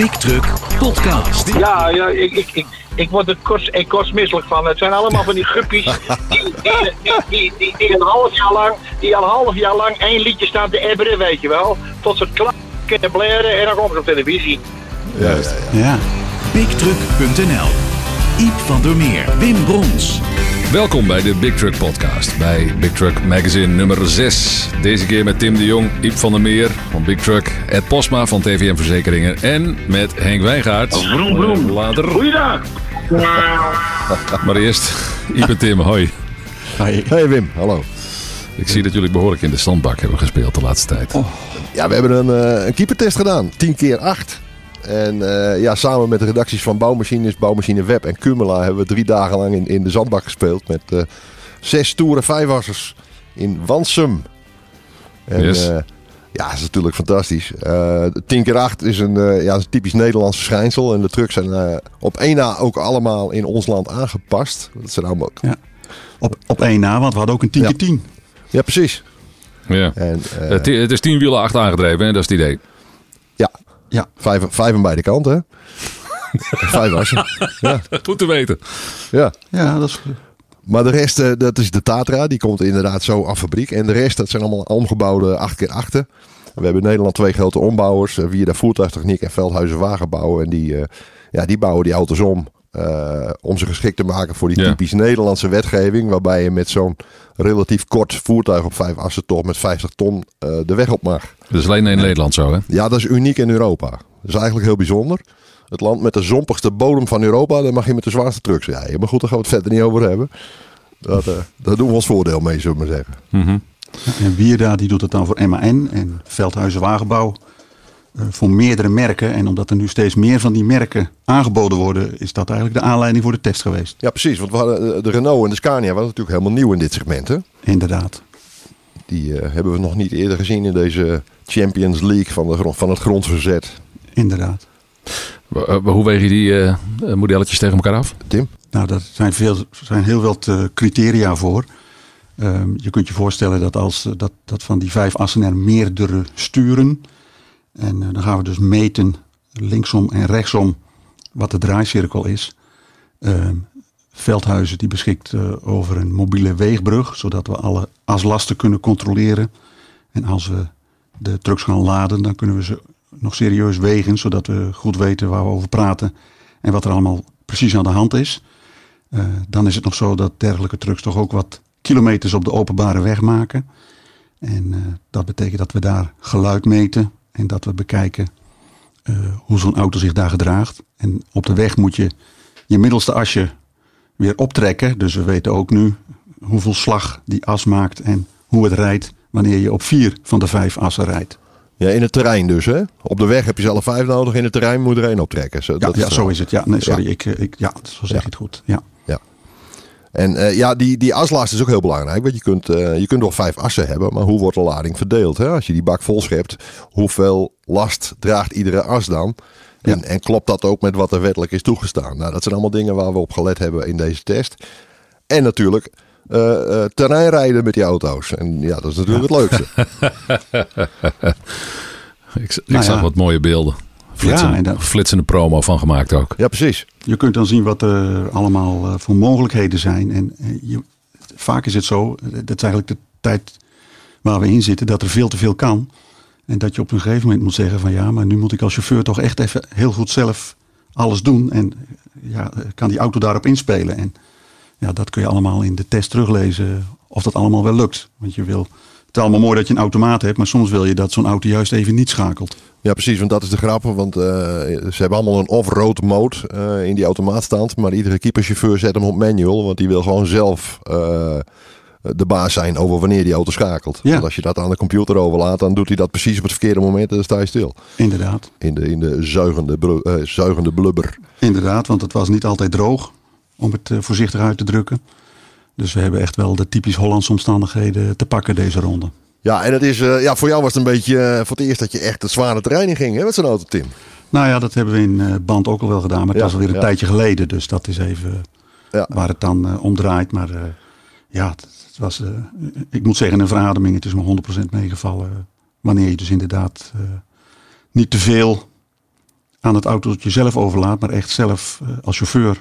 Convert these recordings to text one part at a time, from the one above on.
Big Truck Podcast. Ja, ja ik, ik, ik, ik word er kost, ik kostmisselijk van. Het zijn allemaal van die guppies die, die, die, die, die, die een half jaar lang, die al een half jaar lang één liedje staan te ebberen, weet je wel. Tot ze het klaar kunnen blaren en dan komen ze op televisie. Juist. Ja. BigTruck.nl Iep van der Meer, Wim Brons. Welkom bij de Big Truck Podcast. Bij Big Truck Magazine nummer 6. Deze keer met Tim de Jong, Iep van der Meer van Big Truck, Ed Posma van TVM Verzekeringen en met Henk Wijngaard. Vroom, vroom. Later. Goeiedag. Maar eerst Iep en Tim, hoi. Hey. Hey Wim, hallo. Ik zie dat jullie behoorlijk in de standbak hebben gespeeld de laatste tijd. Ja, we hebben een, eh, een keepertest gedaan. 10 keer 8. En eh, ja, samen met de redacties van Bouwmachines, Bouwmachine Web en Kumela hebben we drie dagen lang in, in de zandbak gespeeld. Met eh, zes stoere vijfwassers in Wansum. En Yes. eh, ja, dat is natuurlijk fantastisch. Eh 10 keer 8 is een, eh, ja, een typisch Nederlands verschijnsel. En de trucks zijn eh, op één na ook allemaal in ons land aangepast. Dat zijn allemaal... Op, op één na, want we hadden ook een 10 Ja. keer 10 Ja, precies. Ja. En, eh, Het, het is tien wielen acht aangedreven, hè? dat is het idee. ja, Ja. vijf, vijf aan beide kanten. hè? vijf wassen. Ja, Goed te weten. ja. Ja, dat is... Maar de rest, eh, dat is de Tatra. Die komt inderdaad zo af fabriek. En de rest, dat zijn allemaal omgebouwde 8x8'en. We hebben in Nederland twee grote ombouwers. eh, Via de Voertuigtechniek en Veldhuizen Wagenbouw. En die, eh, ja, die bouwen die auto's om. Eh, om ze geschikt te maken voor die Ja. typisch Nederlandse wetgeving. Waarbij je met zo'n relatief kort voertuig op vijf assen toch met 50 ton eh, de weg op mag. Dat is alleen in Nederland zo, hè? Ja, dat is uniek in Europa. Dat is eigenlijk heel bijzonder. Het land met de zompigste bodem van Europa, daar mag je met de zwaarste trucks rijden. Maar goed, daar gaan we het verder niet over hebben. Dat, eh, daar doen we ons voordeel mee, zullen we maar zeggen. Mhm. En Wierda die doet het dan voor MAN en Veldhuizen Wagenbouw voor meerdere merken. En omdat er nu steeds meer van die merken aangeboden worden, is dat eigenlijk de aanleiding voor de test geweest. Ja, precies. Want we hadden eh, de Renault en de Scania waren natuurlijk helemaal nieuw in dit segment. Hè? Inderdaad. Die eh, hebben we nog niet eerder gezien in deze Champions League van, de, grond- van het grondverzet. Inderdaad. Eh, Hoe weeg je die eh, eh, modelletjes tegen elkaar af? Tim? Nou, daar zijn, veel, zijn heel wat eh, criteria voor. Ehm, je kunt je voorstellen dat als eh, dat, dat van die vijf assen er meerdere sturen. En eh, dan gaan we dus meten linksom en rechtsom wat de draaicirkel is. Ehm, Veldhuizen die beschikt eh, over een mobiele weegbrug, zodat we alle aslasten kunnen controleren. En als we de trucks gaan laden, dan kunnen we ze nog serieus wegen, zodat we goed weten waar we over praten en wat er allemaal precies aan de hand is. Eh, dan is het nog zo dat dergelijke trucks toch ook wat kilometers op de openbare weg maken. En dat betekent dat we daar geluid meten en dat we bekijken eh, hoe zo'n auto zich daar gedraagt. En op de weg moet je je middelste asje weer optrekken. Dus we weten ook nu hoeveel slag die as maakt en hoe het rijdt wanneer je op vier van de vijf assen rijdt. Ja, in het terrein dus. Hè? Op de weg heb je zelf vijf nodig. In het terrein moet er één optrekken. Zo, Ja, dat ja is zo is het. Ja, nee, sorry. Ja. Ik, eh, ik, ja, zo zeg Ja. het goed. Ja. En eh, ja, die, die aslast is ook heel belangrijk. Want je kunt, eh, je kunt nog vijf assen hebben, maar hoe wordt de lading verdeeld? Hè? Als je die bak vol schept, hoeveel last draagt iedere as dan? En, Ja. en klopt dat ook met wat er wettelijk is toegestaan? Nou, dat zijn allemaal dingen waar we op gelet hebben in deze test. En natuurlijk eh, eh, terreinrijden met die auto's. En ja, dat is natuurlijk het leukste. Ik, ik Nou zag ja. wat mooie beelden. Flitsende, Ja, en dat- flitsende promo van gemaakt ook. Ja, precies. Je kunt dan zien wat er allemaal eh, voor mogelijkheden zijn. En eh, je, vaak is het zo, eh, dat is eigenlijk de tijd waar we in zitten, dat er veel te veel kan. En dat je op een gegeven moment moet zeggen van ja, maar nu moet ik als chauffeur toch echt even heel goed zelf alles doen. En ja, kan die auto daarop inspelen. En ja, dat kun je allemaal in de test teruglezen of dat allemaal wel lukt. Want je wil, het is allemaal mooi dat je een automaat hebt, maar soms wil je dat zo'n auto juist even niet schakelt. Ja, precies, want dat is de grap. Want eh, ze hebben allemaal een off-road mode eh, in die automaatstand. Maar iedere keeperchauffeur zet hem op manual. Want die wil gewoon zelf eh, de baas zijn over wanneer die auto schakelt. Ja. Want als je dat aan de computer overlaat, dan doet hij dat precies op het verkeerde moment. En dan sta je stil. Inderdaad. In de, in de zuigende, zuigende blubber. Inderdaad, want het was niet altijd droog, om het voorzichtig uit te drukken. Dus we hebben echt wel de typisch Hollandse omstandigheden te pakken deze ronde. Ja, en het is, eh, ja, voor jou was het een beetje eh, voor het eerst dat je echt het zware terrein in ging hè, met zo'n auto, Tim. Nou ja, dat hebben we in eh, band ook al wel gedaan, maar Ja, was alweer een ja. tijdje geleden. Dus dat is even Ja. waar het dan om draait. Maar ja, het, het was, ik moet zeggen, een verademing. Het is me 100% meegevallen. Wanneer je dus inderdaad niet te veel aan het autootje zelf overlaat, maar echt zelf als chauffeur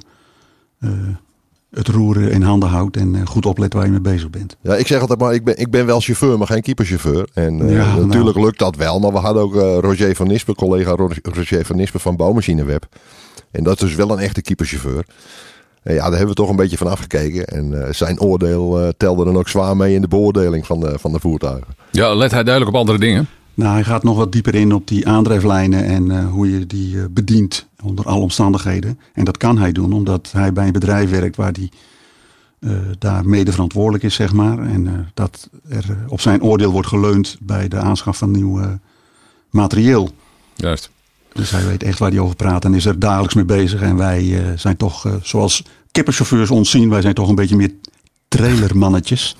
het roeren in handen houdt en eh, goed oplet waar je mee bezig bent. Ja, ik zeg altijd maar, ik ben, ik ben wel chauffeur, maar geen keeperchauffeur. En eh, Ja, nou. natuurlijk lukt dat wel. Maar we hadden ook eh, Roger van Nispen, collega Ro- Roger van Nispen van Bouwmachineweb. En dat is dus wel een echte keeperchauffeur. En ja, daar hebben we toch een beetje van afgekeken. En eh, zijn oordeel eh, telde dan ook zwaar mee in de beoordeling van de, van de voertuigen. Ja, let hij duidelijk op andere dingen. Nou, hij gaat nog wat dieper in op die aandrijflijnen en eh, hoe je die eh, bedient onder alle omstandigheden. En dat kan hij doen omdat hij bij een bedrijf werkt waar hij eh, daar mede verantwoordelijk is, zeg maar. En eh, dat er eh, op zijn oordeel wordt geleund bij de aanschaf van nieuw materieel. Juist. Dus hij weet echt waar hij over praat en is er dagelijks mee bezig. En wij zijn toch, zoals kipperchauffeurs ons zien, wij zijn toch een beetje meer trailermannetjes.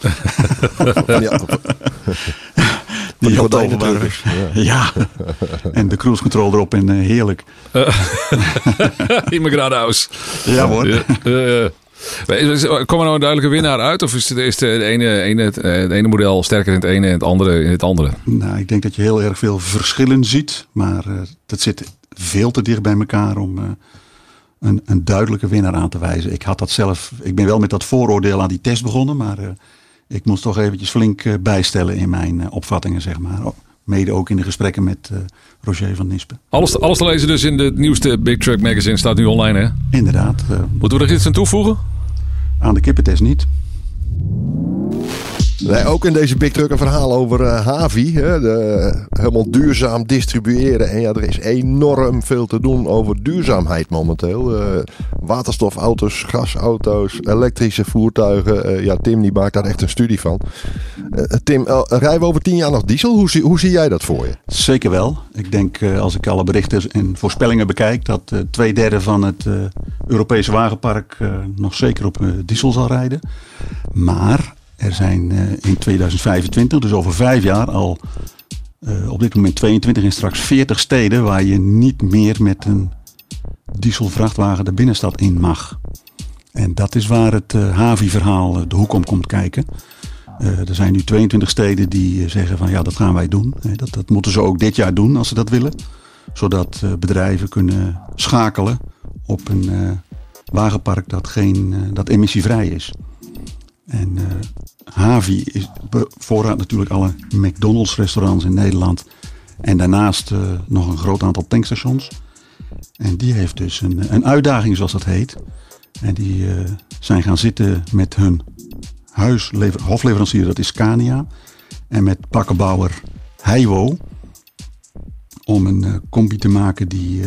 ja, Die containerdrukkers, overbouw- Ja. en de cruise control erop en eh, heerlijk. In mijn Gradaus. Ja hoor. Ja, eh, eh. Komen er nou een duidelijke winnaar uit? Of is het, is het ene, ene, het, eh, het ene model sterker in het ene en het andere in het andere? Nou, ik denk dat je heel erg veel verschillen ziet. Maar eh, dat zit veel te dicht bij elkaar om eh, een, een duidelijke winnaar aan te wijzen. Ik had dat zelf. Ik ben wel met dat vooroordeel aan die test begonnen. Maar eh, ik moest toch eventjes flink eh, bijstellen in mijn eh, opvattingen, zeg maar. Mede ook in de gesprekken met eh, Roger van Nispen. Alles, alles te lezen dus in de nieuwste Big Truck Magazine. Staat nu online, hè? Inderdaad, Moeten we er iets aan toevoegen? aan de kippentest niet. Nee, ook in deze Big Truck een verhaal over eh, Havi. Hè, de, helemaal duurzaam distribueren. En ja, er is enorm veel te doen over duurzaamheid momenteel. Eh, waterstofauto's, gasauto's, elektrische voertuigen. Eh, ja, Tim die maakt daar echt een studie van. Eh, Tim, eh, rijden we over tien jaar nog diesel? Hoe, zie- hoe zie jij dat voor je? Zeker wel. Ik denk eh, als ik alle berichten en voorspellingen bekijk, dat eh, twee derde van het eh, Europese wagenpark eh, nog zeker op eh, diesel zal rijden. Maar er zijn eh, in 2025, dus over vijf jaar, al eh, op dit moment 22 en straks 40 steden waar je niet meer met een dieselvrachtwagen de binnenstad in mag. En dat is waar het eh, Havi-verhaal de hoek om komt kijken. Er zijn nu 22 steden die zeggen van ja, dat gaan wij doen. Dat, dat moeten ze ook dit jaar doen als ze dat willen. Zodat bedrijven kunnen schakelen op een wagenpark dat, geen, dat emissievrij is. En eh, Havi is, voorraad natuurlijk alle McDonald's restaurants in Nederland. En daarnaast eh, nog een groot aantal tankstations. En die heeft dus een, een uitdaging zoals dat heet. En die eh, zijn gaan zitten met hun huislever, hofleverancier, dat is Scania. En met plakkenbouwer Heiwo. Om een combi te maken die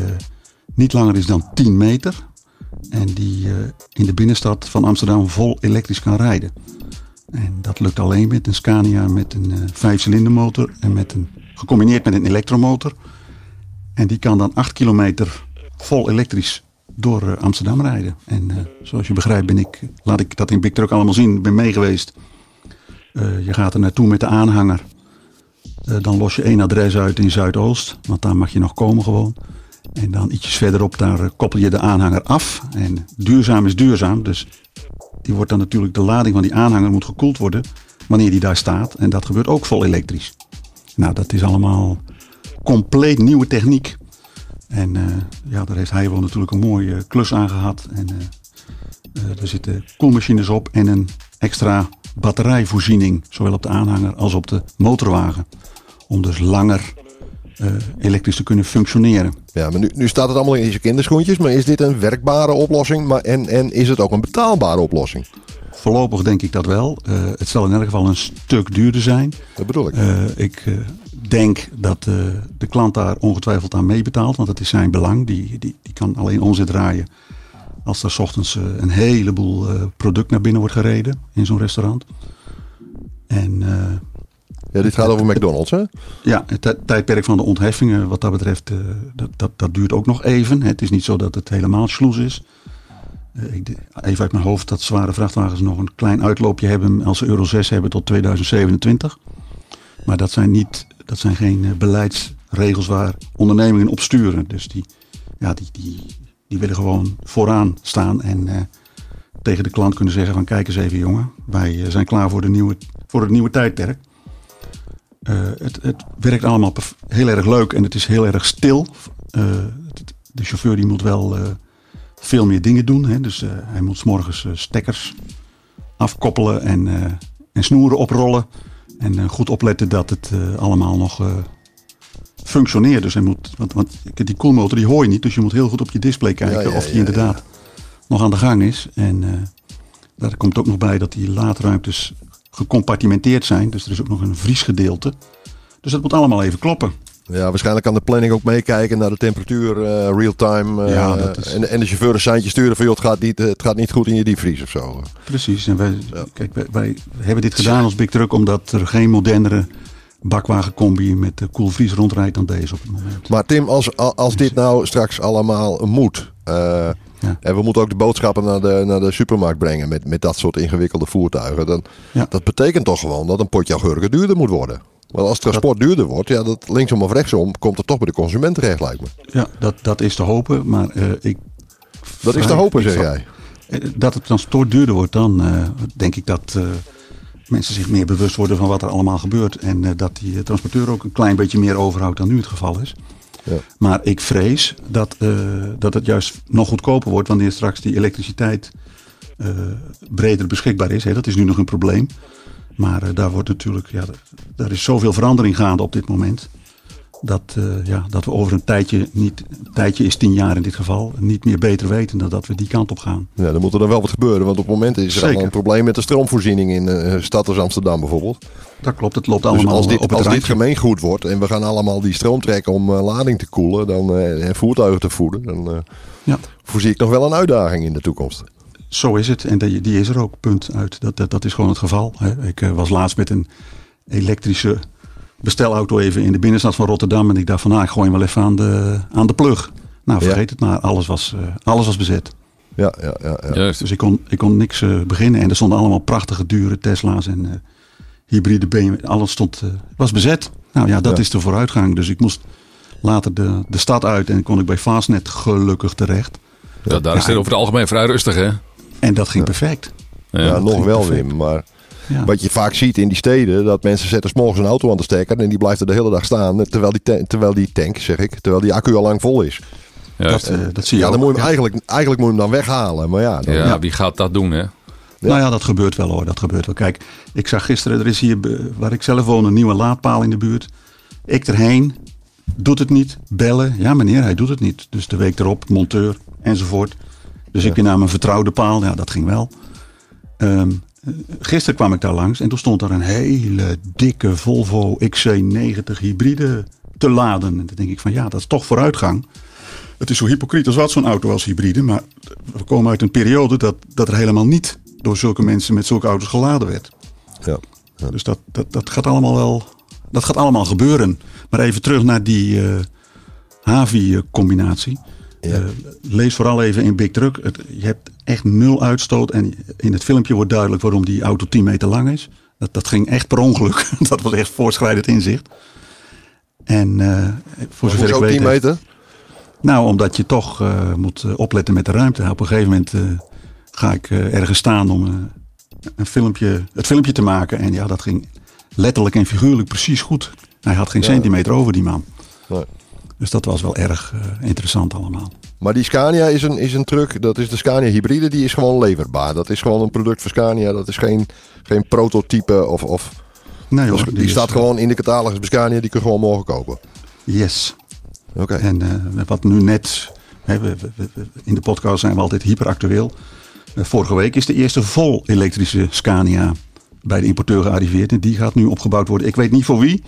niet langer is dan 10 meter. En die eh, in de binnenstad van Amsterdam vol elektrisch kan rijden. En dat lukt alleen met een Scania met een eh vijfcilindermotor. En met een, gecombineerd met een elektromotor. En die kan dan 8 kilometer vol elektrisch door eh, Amsterdam rijden. En zoals je begrijpt ben ik, laat ik dat in Big Truck allemaal zien, ben mee geweest. Eh, je gaat er naartoe met de aanhanger. Dan los je één adres uit in Zuidoost, want daar mag je nog komen gewoon. En dan ietsjes verderop, daar eh, koppel je de aanhanger af. En duurzaam is duurzaam, dus die wordt dan natuurlijk, de lading van die aanhanger moet gekoeld worden wanneer die daar staat. En dat gebeurt ook vol elektrisch. Nou, dat is allemaal compleet nieuwe techniek. En eh, ja, daar heeft hij wel natuurlijk een mooie klus aan gehad. En eh, eh, er zitten koelmachines op en een extra batterijvoorziening. Zowel op de aanhanger als op de motorwagen. Om dus langer eh, elektrisch te kunnen functioneren. Ja, maar nu, nu staat het allemaal in je kinderschoentjes. Maar is dit een werkbare oplossing? Maar, en, en is het ook een betaalbare oplossing? Voorlopig denk ik dat wel. Eh, het zal in elk geval een stuk duurder zijn. Dat bedoel ik. Eh, ik eh, denk dat eh, de klant daar ongetwijfeld aan meebetaalt, want het is zijn belang. Die, die, die kan alleen omzet draaien als er 's ochtends eh, een heleboel eh, product naar binnen wordt gereden in zo'n restaurant. En eh, ja, dit gaat over McDonald's, hè? ja, het tij- tijdperk van de ontheffingen wat dat betreft, eh, dat, dat, dat duurt ook nog even. Het is niet zo dat het helemaal sloes is. Eh, even uit mijn hoofd dat zware vrachtwagens nog een klein uitloopje hebben als ze Euro 6 hebben tot 2027. Maar dat zijn, niet, dat zijn geen eh, beleidsregels waar ondernemingen op sturen. Dus die, ja, die, die, die willen gewoon vooraan staan en tegen de klant kunnen zeggen van kijk eens even jongen, wij zijn klaar voor, de nieuwe, voor het nieuwe tijdperk. Eh, het, het werkt allemaal heel erg leuk en het is heel erg stil. Eh, de chauffeur die moet wel eh, veel meer dingen doen. Hè? Dus hij moet 's morgens stekkers afkoppelen en, en snoeren oprollen. En goed opletten dat het allemaal nog functioneert. Dus hij moet, want, want die koelmotor die hoor je niet. Dus je moet heel goed op je display kijken Ja, ja, of die ja, inderdaad nog aan de gang is. En daar komt ook nog bij dat die laadruimtes gecompartimenteerd zijn. Dus er is ook nog een vriesgedeelte. Dus dat moet allemaal even kloppen. Ja, waarschijnlijk kan de planning ook meekijken naar de temperatuur eh, real-time. eh, Ja, dat is- en, en de chauffeur een seintje sturen van joh, het gaat niet, eh, het gaat niet goed in je diepvries of zo. Precies. En wij, kijk, wij, wij hebben dit gedaan als Big Truck omdat er geen modernere bakwagencombi met de koelvries rondrijdt dan deze op het moment. Maar Tim, als, als dit nou straks allemaal moet. Ja. En we moeten ook de boodschappen naar de, naar de supermarkt brengen met, met dat soort ingewikkelde voertuigen. Dan, Ja. Dat betekent toch gewoon dat een potje augurken duurder moet worden. Want als transport duurder wordt, ja, dat linksom of rechtsom, komt het toch bij de consument terecht, lijkt me. Ja, dat, dat is te hopen. Maar eh, ik. Dat is te hopen, zeg jij. eh, Dat het transport duurder wordt, dan eh, denk ik dat mensen zich meer bewust worden van wat er allemaal gebeurt. En dat die transporteur ook een klein beetje meer overhoudt dan nu het geval is. Ja. Maar ik vrees dat, eh, dat het juist nog goedkoper wordt wanneer straks die elektriciteit eh, breder beschikbaar is. Hè. Dat is nu nog een probleem. Maar eh, daar wordt natuurlijk, ja, daar is zoveel verandering gaande op dit moment. Dat, eh, ja, dat we over een tijdje, niet, een tijdje is tien jaar in dit geval, niet meer beter weten dan dat we die kant op gaan. Ja, dan moet er dan wel wat gebeuren. Want op het moment is er allemaal een probleem met de stroomvoorziening in een stad als Amsterdam bijvoorbeeld. Dat klopt, het loopt Dus allemaal als dit, op het als dit gemeengoed wordt en we gaan allemaal die stroom trekken om eh, lading te koelen dan, en voertuigen te voeden, dan Ja. voorzie ik nog wel een uitdaging in de toekomst. Zo is het en die, die is er ook, punt uit. Dat, dat, dat is gewoon het geval. Hè. Ik was laatst met een elektrische bestelauto even in de binnenstad van Rotterdam. En ik dacht van, nou, ik gooi hem wel even aan de, aan de plug. Nou, Ja. vergeet het maar, alles was, eh, alles was bezet. Ja, ja, ja. ja. Juist. Dus ik kon, ik kon niks eh, beginnen. En er stonden allemaal prachtige, dure Tesla's en eh, hybride BMW. Alles stond, eh, was bezet. Nou ja, dat Ja. is de vooruitgang. Dus ik moest later de, de stad uit en kon ik bij Fastnet gelukkig terecht. Ja, daar is het over het algemeen vrij rustig, hè? En dat ging perfect. Ja, nog wel, perfect. Wim. Maar Ja. wat je vaak ziet in die steden, dat mensen zetten 's morgens een auto aan de stekker en die blijft er de hele dag staan. Terwijl die, ta- terwijl die tank, zeg ik, terwijl die accu al lang vol is. Juist. Dat, eh, dat zie je Ja, ook. moet je hem Ja. eigenlijk, eigenlijk moet je hem dan weghalen. Maar ja, dan, ja, ja. wie gaat dat doen, hè? Nou ja, dat gebeurt wel hoor. Dat gebeurt wel. Kijk, ik zag gisteren, er is hier waar ik zelf woon een nieuwe laadpaal in de buurt. Ik erheen, doet het niet, bellen. Ja meneer, hij doet het niet. Dus de week erop, monteur enzovoort. Dus ik weer naar mijn vertrouwde paal. Ja, dat ging wel. Ehm, eh, gisteren kwam ik daar langs en toen stond daar een hele dikke Volvo XC90 hybride te laden. En dan denk ik van ja, dat is toch vooruitgang. Het is zo hypocriet als wat zo'n auto als hybride. Maar we komen uit een periode dat, dat er helemaal niet door zulke mensen met zulke auto's geladen werd. ja. Dus dat, dat, dat gaat allemaal wel. Dat gaat allemaal gebeuren. Maar even terug naar die eh Havi-combinatie. Ja. Eh, lees vooral even in Big Truck. Het, je hebt echt nul uitstoot. En in het filmpje wordt duidelijk waarom die auto 10 meter lang is. Dat, dat ging echt per ongeluk. dat was echt voorschrijdend inzicht. En eh, voor zover ik weet. 10 heeft- meter? nou, omdat je toch eh, moet opletten met de ruimte. Op een gegeven moment ga ik ergens staan om een filmpje, het filmpje te maken. En ja, dat ging letterlijk en figuurlijk precies goed. Hij had geen Ja. centimeter over, die man. Nee. Dus dat was wel erg eh, interessant allemaal. Maar die Scania is een, is een truck, dat is de Scania hybride, die is gewoon leverbaar. Dat is gewoon een product van Scania, dat is geen, geen prototype of... of Nee hoor, is- die staat eh, gewoon in de catalogus bij Scania, die kun je gewoon morgen kopen. Yes. Oké. En eh, wat nu net, hè, we, we- we- we- in de podcast zijn we altijd hyperactueel. Vorige week is de eerste vol elektrische Scania bij de importeur gearriveerd. En die gaat nu opgebouwd worden. Ik weet niet voor wie,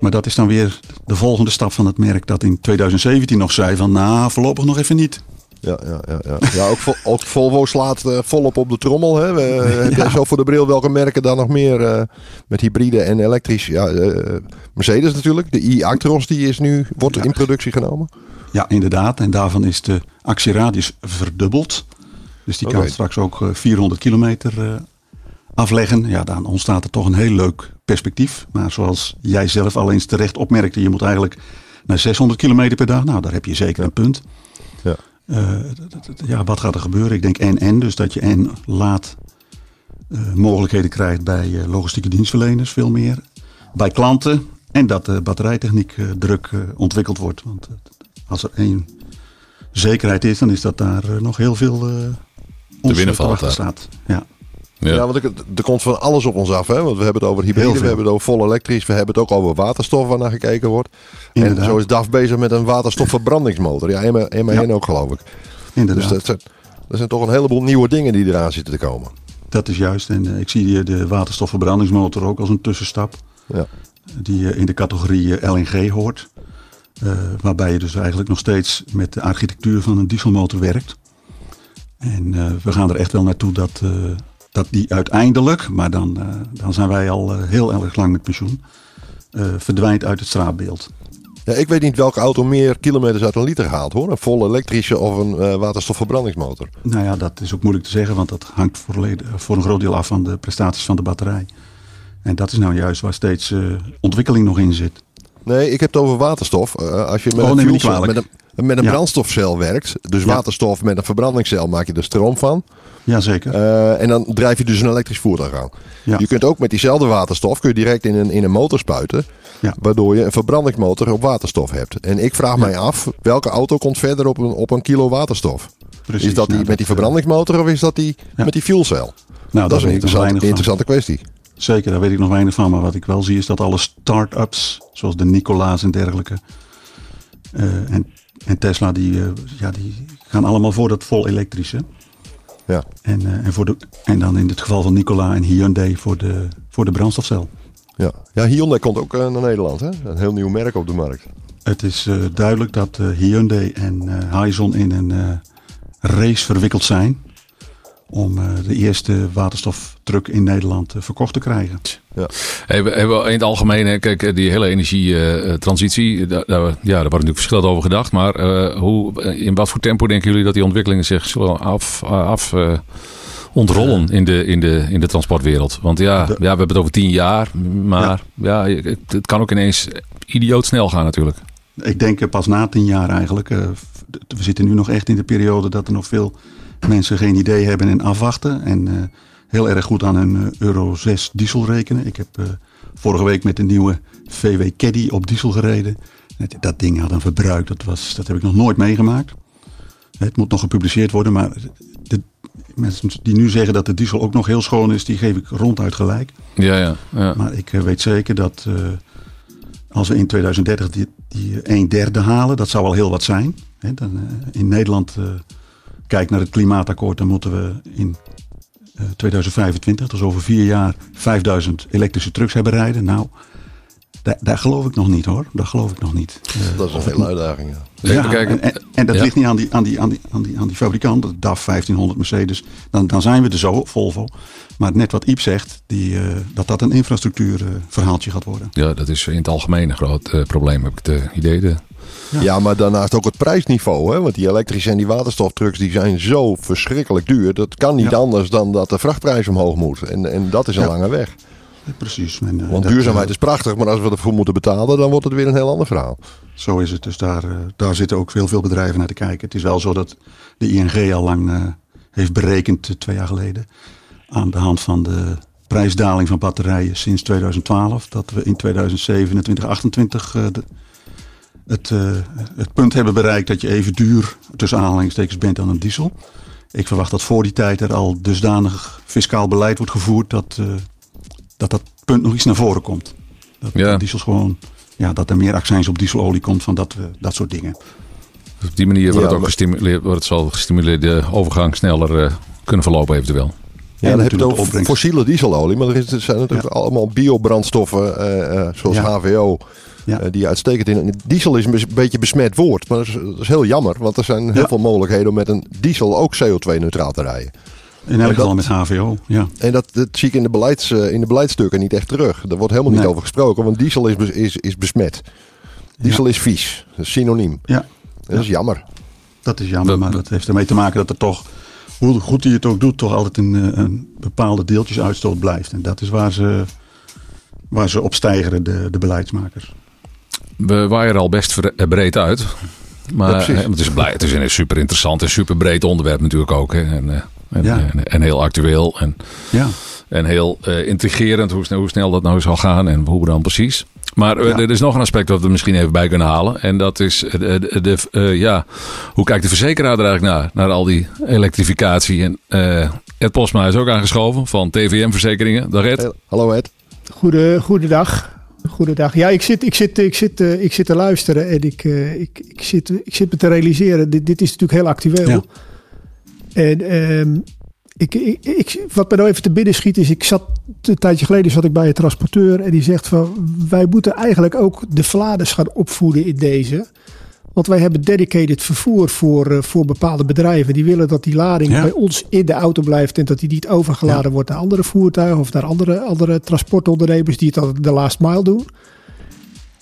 maar dat is dan weer de volgende stap van het merk. Dat in 2017 nog zei van nou voorlopig nog even niet. Ja, ja, ja, ja. ja ook, Vol- ook Volvo slaat eh, volop op de trommel. Hè. We, heb jij Ja. zo voor de bril welke merken dan nog meer eh, met hybride en elektrisch? Ja, eh, Mercedes natuurlijk. De i-Actros die is nu, wordt Ja. in productie genomen. Ja, inderdaad. En daarvan is de actieradius verdubbeld. Dus die kan straks ook eh, 400 kilometer eh, afleggen. Ja, dan ontstaat er toch een heel leuk perspectief. Maar zoals jij zelf al eens terecht opmerkte, je moet eigenlijk naar 600 kilometer per dag. Nou, daar heb je zeker een punt. Ja. Eh, ja, wat gaat er gebeuren? Ik denk en-en. Dus dat je en laat eh, mogelijkheden krijgt bij eh, logistieke dienstverleners, veel meer. Bij klanten. En dat de batterijtechniek druk ontwikkeld wordt. Want als er één zekerheid is, dan is dat daar nog heel veel uh, te winnen valt. Staat. Ja. Ja, ja want er, er, komt van alles op ons af. Hè? Want we hebben het over hybride, we hebben het over vol elektrisch, we hebben het ook over waterstof waar naar gekeken wordt. Inderdaad. En zo is DAF bezig met een waterstofverbrandingsmotor. Ja, en maar ja. ook geloof ik. Inderdaad. Dus dat zijn, dat zijn toch een heleboel nieuwe dingen die eraan zitten te komen. Dat is juist. En uh, ik zie de waterstofverbrandingsmotor ook als een tussenstap. Ja. Die uh, in de categorie LNG hoort. Uh, waarbij je dus eigenlijk nog steeds met de architectuur van een dieselmotor werkt. En we gaan er echt wel naartoe dat, dat die uiteindelijk, maar dan, dan zijn wij al heel erg lang met pensioen, verdwijnt uit het straatbeeld. Ja, ik weet niet welke auto meer kilometers uit een liter haalt hoor. Een volle elektrische of een waterstofverbrandingsmotor. Nou ja, dat is ook moeilijk te zeggen, want dat hangt voor, voor een groot deel af van de prestaties van de batterij. En dat is nou juist waar steeds ontwikkeling nog in zit. Nee, ik heb het over waterstof. Als je met oh, een, fuel, met een, met een ja. brandstofcel werkt, dus ja. waterstof met een verbrandingscel, maak je er stroom van. Jazeker. Uh, en dan drijf je dus een elektrisch voertuig aan. Ja. Je kunt ook met diezelfde waterstof kun je direct in een, in een motor spuiten. Ja. Waardoor je een verbrandingsmotor op waterstof hebt. En ik vraag mij af, welke auto komt verder op een, op een kilo waterstof? Precies, is dat die nou, met die verbrandingsmotor of is dat die met die fuelcel? Nou, dat, is een interessante, interessante kwestie. Zeker, daar weet ik nog weinig van. Maar wat ik wel zie is dat alle start-ups, zoals de Nicola's en dergelijke, uh, en, en, Tesla, die, uh, ja, die gaan allemaal voor dat vol elektrische. Ja. En, uh, en, voor de, en dan in het geval van Nicola en Hyundai voor de, voor de brandstofcel. Ja. ja, Hyundai komt ook naar Nederland. Hè? Een heel nieuw merk op de markt. Het is duidelijk dat Hyundai en Hyzon in een race verwikkeld zijn om uh, de eerste waterstoftruck in Nederland uh, verkocht te krijgen. Ja. Hey, we hebben in het algemeen, kijk, die hele energietransitie, daar, daar, ja, daar wordt natuurlijk verschillend over gedacht. Maar uh, hoe, in wat voor tempo denken jullie dat die ontwikkelingen zich zullen af, af ontrollen in de, in, de, in de transportwereld? Want ja, ja, we hebben het over tien jaar, maar ja. ja het, het kan ook ineens idioot snel gaan natuurlijk. Ik denk pas na tien jaar eigenlijk. we zitten nu nog echt in de periode dat er nog veel mensen geen idee hebben en afwachten. En uh, heel erg goed aan een uh, Euro 6 diesel rekenen. Ik heb uh, vorige week met de nieuwe VW Caddy op diesel gereden. Dat ding had een verbruik, dat, was, dat heb ik nog nooit meegemaakt. Het moet nog gepubliceerd worden, maar de mensen die nu zeggen dat de diesel ook nog heel schoon is, die geef ik ronduit gelijk. Ja, ja. ja. Maar ik weet zeker dat als we in 2030 die, die een derde halen, dat zou al heel wat zijn. dan, in Nederland kijkt naar het klimaatakkoord, dan moeten we in 2025, dus over vier jaar, 5000 elektrische trucks hebben rijden. Nou, daar, daar, geloof ik nog niet hoor. Dat geloof ik nog niet. Dat is een hele uitdaging. Ja. ja en, en, dat ligt niet aan die, aan, die, aan, die, aan, die, aan die fabrikant, de DAF 1500 Mercedes. Dan, dan zijn we er zo, Volvo. Maar net wat Iep zegt, die, uh, dat dat een infrastructuurverhaaltje uh, gaat worden. Ja, dat is in het algemeen een groot uh, probleem, heb ik het idee. De ja. maar daarnaast ook het prijsniveau. Hè? Want die elektrische en die waterstoftrucks die zijn zo verschrikkelijk duur. Dat kan niet anders dan dat de vrachtprijs omhoog moet. En, en dat is een lange weg. precies. Men, Want duurzaamheid eh, is prachtig, maar als we ervoor moeten betalen, dan wordt het weer een heel ander verhaal. Zo is het. Dus daar, eh, daar zitten ook veel, veel bedrijven naar te kijken. Het is wel zo dat de ING al lang heeft berekend, twee jaar geleden, aan de hand van de prijsdaling van batterijen sinds 2012, dat we in 2027, 2028 uh, het, uh, het punt hebben bereikt dat je even duur tussen aanhalingstekens bent dan een diesel. Ik verwacht dat voor die tijd er al dusdanig fiscaal beleid wordt gevoerd dat uh, dat, dat punt nog iets naar voren komt. Dat ja. diesels gewoon, ja, dat er meer accijns op dieselolie komt van dat, uh, dat soort dingen. Dus op die manier wordt ja, het ook gestimuleerd, wordt het zal gestimuleerd de overgang sneller kunnen verlopen eventueel. Ja, dan heb je het over fossiele dieselolie, maar er, zijn natuurlijk ja. allemaal biobrandstoffen zoals HVO ja. Uh, die uitstekend in. Diesel is een beetje besmet woord, maar dat is, dat is heel jammer. Want er zijn heel veel mogelijkheden om met een diesel ook CO2-neutraal te rijden. In elk geval met HVO, ja. En dat, dat zie ik in de, beleids, uh, in de beleidsstukken niet echt terug. Daar wordt helemaal niet over gesproken, want diesel is, is, is besmet. Diesel is vies, dat is synoniem. Ja. Dat is jammer. Dat is jammer, maar dat heeft ermee te maken dat er toch, hoe goed hij het ook doet, toch altijd een, eh, een bepaalde deeltjesuitstoot blijft. En dat is waar ze, waar ze op stijgeren, de, de beleidsmakers we waaien er al best eh, breed uit. Maar het, is blij, het is een super interessant en super breed onderwerp natuurlijk ook. Hè. En, eh, en, en, en, heel actueel. En, ja. en heel uh, intrigerend hoe snel, hoe snel dat nou zal gaan en hoe dan precies. Maar eh, Ja. er is nog een aspect dat we er misschien even bij kunnen halen. En dat is, eh, de, de, de, eh, ja, hoe kijkt de verzekeraar er eigenlijk naar? Naar al die elektrificatie. En eh, Ed Posma is ook aangeschoven van TVM Verzekeringen. Dag Ed. Hallo Ed. Goede, goedendag. Goedendag. Ja, ik zit, ik zit, ik zit, eh, ik zit te luisteren en ik, eh, ik, ik, zit, ik zit me te realiseren. Dit, dit is natuurlijk heel actueel. Ja. En ehm, ik, ik, ik, wat me nou even te binnen schiet is, ik zat een tijdje geleden zat ik bij een transporteur en die zegt van wij moeten eigenlijk ook de Vladers gaan opvoeden in deze. Want wij hebben dedicated vervoer voor, eh, voor bepaalde bedrijven. Die willen dat die lading Ja. bij ons in de auto blijft. En dat die niet overgeladen wordt naar andere voertuigen. Of naar andere, andere transportondernemers die het de last mile doen.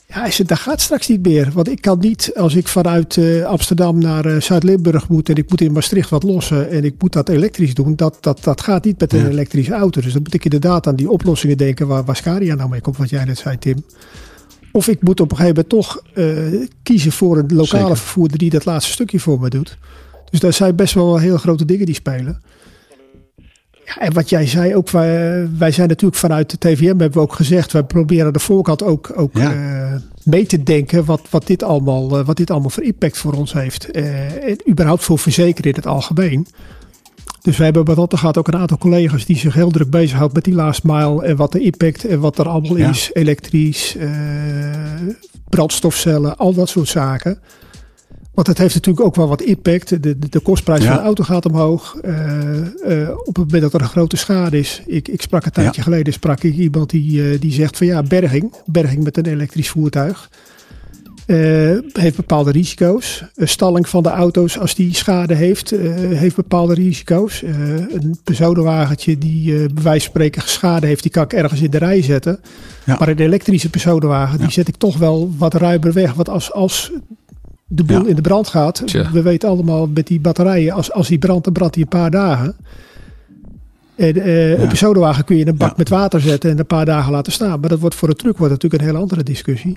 Ja, hij zegt, dat gaat straks niet meer. Want ik kan niet, als ik vanuit eh, Amsterdam naar eh, Zuid-Limburg moet. En ik moet in Maastricht wat lossen. En ik moet dat elektrisch doen. Dat, dat, dat gaat niet met een Ja. elektrische auto. Dus dan moet ik inderdaad aan die oplossingen denken. Waar, waar nou mee komt. Wat jij net zei, Tim. Of ik moet op een gegeven moment toch eh, kiezen voor een lokale Zeker. vervoerder die dat laatste stukje voor me doet. Dus daar zijn best wel heel grote dingen die spelen. Ja, en wat jij zei ook, wij, wij zijn natuurlijk vanuit de TVM hebben we ook gezegd, wij proberen de voorkant ook, ook Ja. eh, mee te denken wat, wat, dit allemaal, eh, wat dit allemaal voor impact voor ons heeft. En überhaupt voor verzekeren in het algemeen. Dus we hebben bij Rottergaat ook een aantal collega's die zich heel druk bezighouden met die last mile en wat de impact en wat er allemaal Ja. is. Elektrisch, eh, brandstofcellen, al dat soort zaken. Want het heeft natuurlijk ook wel wat impact. De, de, de kostprijs Ja. van de auto gaat omhoog. Eh, eh, op het moment dat er een grote schade is. Ik, ik sprak een tijdje geleden sprak ik iemand die, die zegt van ja, berging. Berging met een elektrisch voertuig. Eh, heeft bepaalde risico's. Een stalling van de auto's als die schade heeft, eh, heeft bepaalde risico's. Eh, een personenwagentje die eh bij wijze van spreken schade heeft, die kan ik ergens in de rij zetten. Ja. Maar een elektrische personenwagen, Ja. die zet ik toch wel wat ruimer weg. Want als, als de boel Ja. in de brand gaat, Tja. we weten allemaal met die batterijen, als, als die brandt, dan brandt die een paar dagen. En, eh, Een personenwagen kun je in een bak Ja. met water zetten en een paar dagen laten staan. Maar dat wordt voor een truck wordt natuurlijk een hele andere discussie.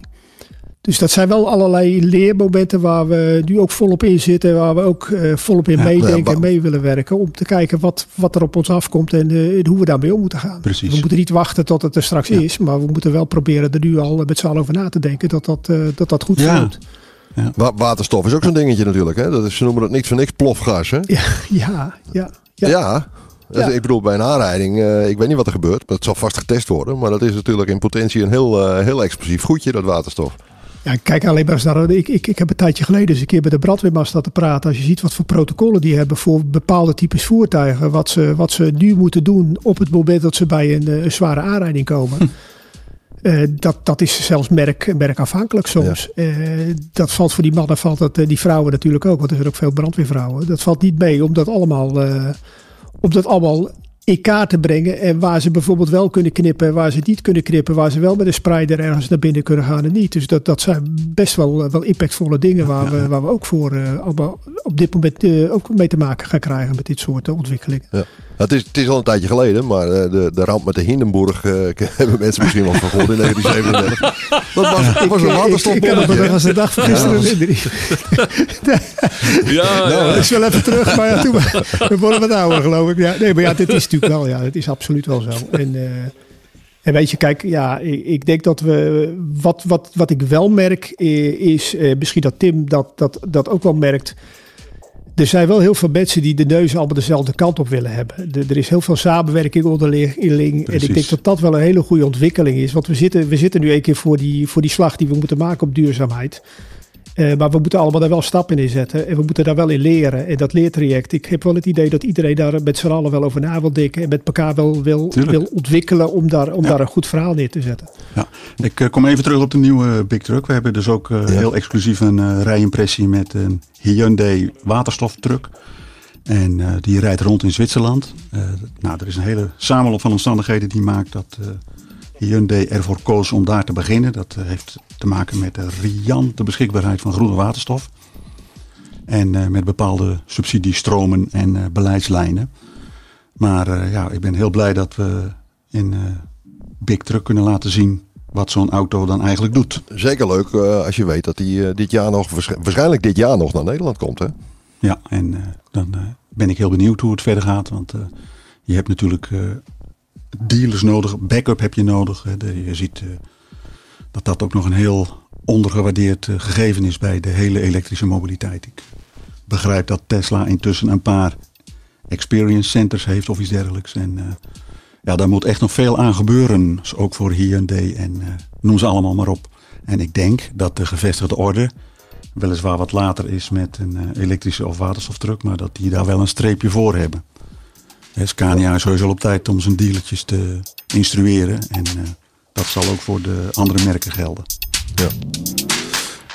Dus dat zijn wel allerlei leermomenten waar we nu ook volop in zitten. Waar we ook eh, volop in Ja, meedenken ja, en mee willen werken. Om te kijken wat, wat er op ons afkomt en, eh, en hoe we daarmee om moeten gaan. Precies. We moeten niet wachten tot het er straks Ja. is. Maar we moeten wel proberen er nu al met z'n allen over na te denken. Dat dat, eh, dat, dat goed Ja. Wa- waterstof is ook zo'n dingetje natuurlijk. Hè? Dat is, ze noemen het niks voor niks plofgas. Hè? Ja, ja, ja. Ja. ja. Dus Ja. Ik bedoel, bij een aanrijding, eh, ik weet niet wat er gebeurt. Maar het zal vast getest worden. Maar dat is natuurlijk in potentie een heel, heel explosief goedje, dat waterstof. Ja, kijk alleen maar eens naar. Ik, ik, ik heb een tijdje geleden eens een keer bij de brandweermast staan te praten. Als je ziet wat voor protocollen die hebben voor bepaalde types voertuigen. Wat ze, wat ze nu moeten doen op het moment dat ze bij een, eh, een zware aanrijding komen. Eh, dat, dat is zelfs merk, merkafhankelijk soms. Eh, dat valt voor die mannen, valt dat, eh, die vrouwen natuurlijk ook. Want er zijn ook veel brandweervrouwen. Dat valt niet mee om dat allemaal, eh, om dat allemaal in te brengen. En waar ze bijvoorbeeld wel kunnen knippen en waar ze niet kunnen knippen. Waar ze wel met een sprider ergens naar binnen kunnen gaan en niet. Dus dat, dat zijn best wel, eh, wel impactvolle dingen waar, we, waar we ook voor eh, op dit moment eh, ook mee te maken gaan krijgen met dit soort eh, ontwikkelingen. Ja. Het, is, het is al een tijdje geleden, maar eh, de, de ramp met de Hindenburg eh, hebben mensen misschien wel gehoord in 1937. Dat was, dat was een ik, ik, ik kan het me waterstofbolletje. nog als de dag van gisteren herinneren. Ja, Nou, ja. is wel even terug, maar ja, toen, we- we worden wat ouder geloof ik. Ja, nee, maar ja, dit is natuurlijk wel, ja, het is absoluut wel zo. En, eh, en weet je, kijk, ja, ik, ik denk dat we, wat, wat, wat ik wel merk eh, is, eh, misschien dat Tim dat, dat, dat ook wel merkt. Er zijn wel heel veel mensen die de neus allemaal dezelfde kant op willen hebben. De- er is heel veel samenwerking onderling. En ik denk dat dat wel een hele goede ontwikkeling is. Want we zitten, we zitten nu een keer voor die, voor die slag die we moeten maken op duurzaamheid. Eh, maar we moeten allemaal daar wel stappen in zetten. En we moeten daar wel in leren. En dat leertraject. Ik heb wel het idee dat iedereen daar met z'n allen wel over na wil denken. En met elkaar wel wil, wil ontwikkelen om, daar, om Ja. daar een goed verhaal neer te zetten. Ja. Ik eh, kom even terug op de nieuwe Big Truck. We hebben dus ook eh, Ja. heel exclusief een eh, rijimpressie met een Hyundai waterstoftruck. En eh, die rijdt rond in Zwitserland. Eh, nou, er is een hele samenloop van omstandigheden die maakt dat eh, Hyundai ervoor koos om daar te beginnen. Dat eh, heeft te maken met de riante beschikbaarheid van groene waterstof. En eh, met bepaalde subsidiestromen en eh, beleidslijnen. Maar ja, ik ben heel blij dat we in Big Truck kunnen laten zien wat zo'n auto dan eigenlijk doet. Zeker leuk als je weet dat hij dit jaar nog, waarsch- waarschijnlijk dit jaar nog naar Nederland komt. Hè? Ja, en dan ben ik heel benieuwd hoe het verder gaat. Want je hebt natuurlijk dealers nodig, backup heb je nodig. Je ziet eh, dat dat ook nog een heel ondergewaardeerd eh, gegeven is bij de hele elektrische mobiliteit. Ik begrijp dat Tesla intussen een paar experience centers heeft of iets dergelijks. En uh, ja, daar moet echt nog veel aan gebeuren. Ook voor Hyundai en uh, noem ze allemaal maar op. En ik denk dat de gevestigde orde weliswaar wat later is met een elektrische of waterstoftruck, maar dat die daar wel een streepje voor hebben. Scania is sowieso op tijd om zijn dealertjes te instrueren. En dat zal ook voor de andere merken gelden. Ja.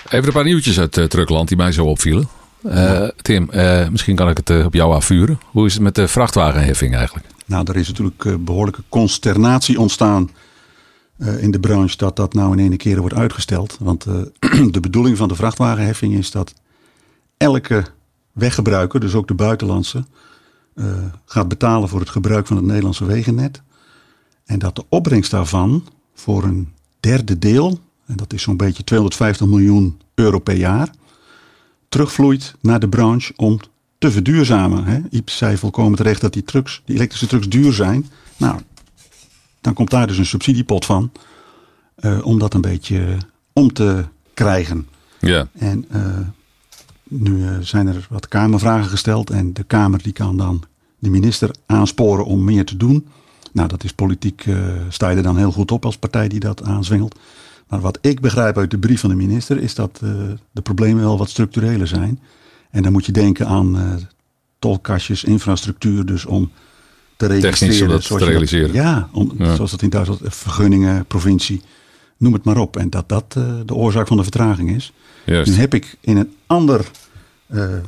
Even een paar nieuwtjes uit uh, Truckland die mij zo opvielen. Uh, Tim, uh, misschien kan ik het op jou afvuren. Hoe is het met de vrachtwagenheffing eigenlijk? Nou, er is natuurlijk behoorlijke consternatie ontstaan in de branche dat dat nou in ene keren wordt uitgesteld. Want de bedoeling van de vrachtwagenheffing is dat elke weggebruiker, dus ook de buitenlandse, gaat betalen voor het gebruik van het Nederlandse wegennet. En dat de opbrengst daarvan voor een derde deel, en dat is zo'n beetje 250 miljoen euro per jaar, terugvloeit naar de branche om te verduurzamen. Hè. Iep zei volkomen terecht dat die, trucks, die elektrische trucks duur zijn. Nou, dan komt daar dus een subsidiepot van uh, om dat een beetje om te krijgen. Ja. En uh, nu uh, zijn er wat Kamervragen gesteld en de Kamer die kan dan de minister aansporen om meer te doen. Nou, dat is politiek, uh, sta je er dan heel goed op als partij die dat aanzwengelt. Maar wat ik begrijp uit de brief van de minister is dat uh, de problemen wel wat structureler zijn. En dan moet je denken aan uh, tolkastjes, infrastructuur, dus om te registreren. Technisch te realiseren. Dat, ja, om, ja, zoals dat in Duitsland, vergunningen, provincie, noem het maar op. En dat dat de oorzaak van de vertraging is. Juist. Nu heb ik in een ander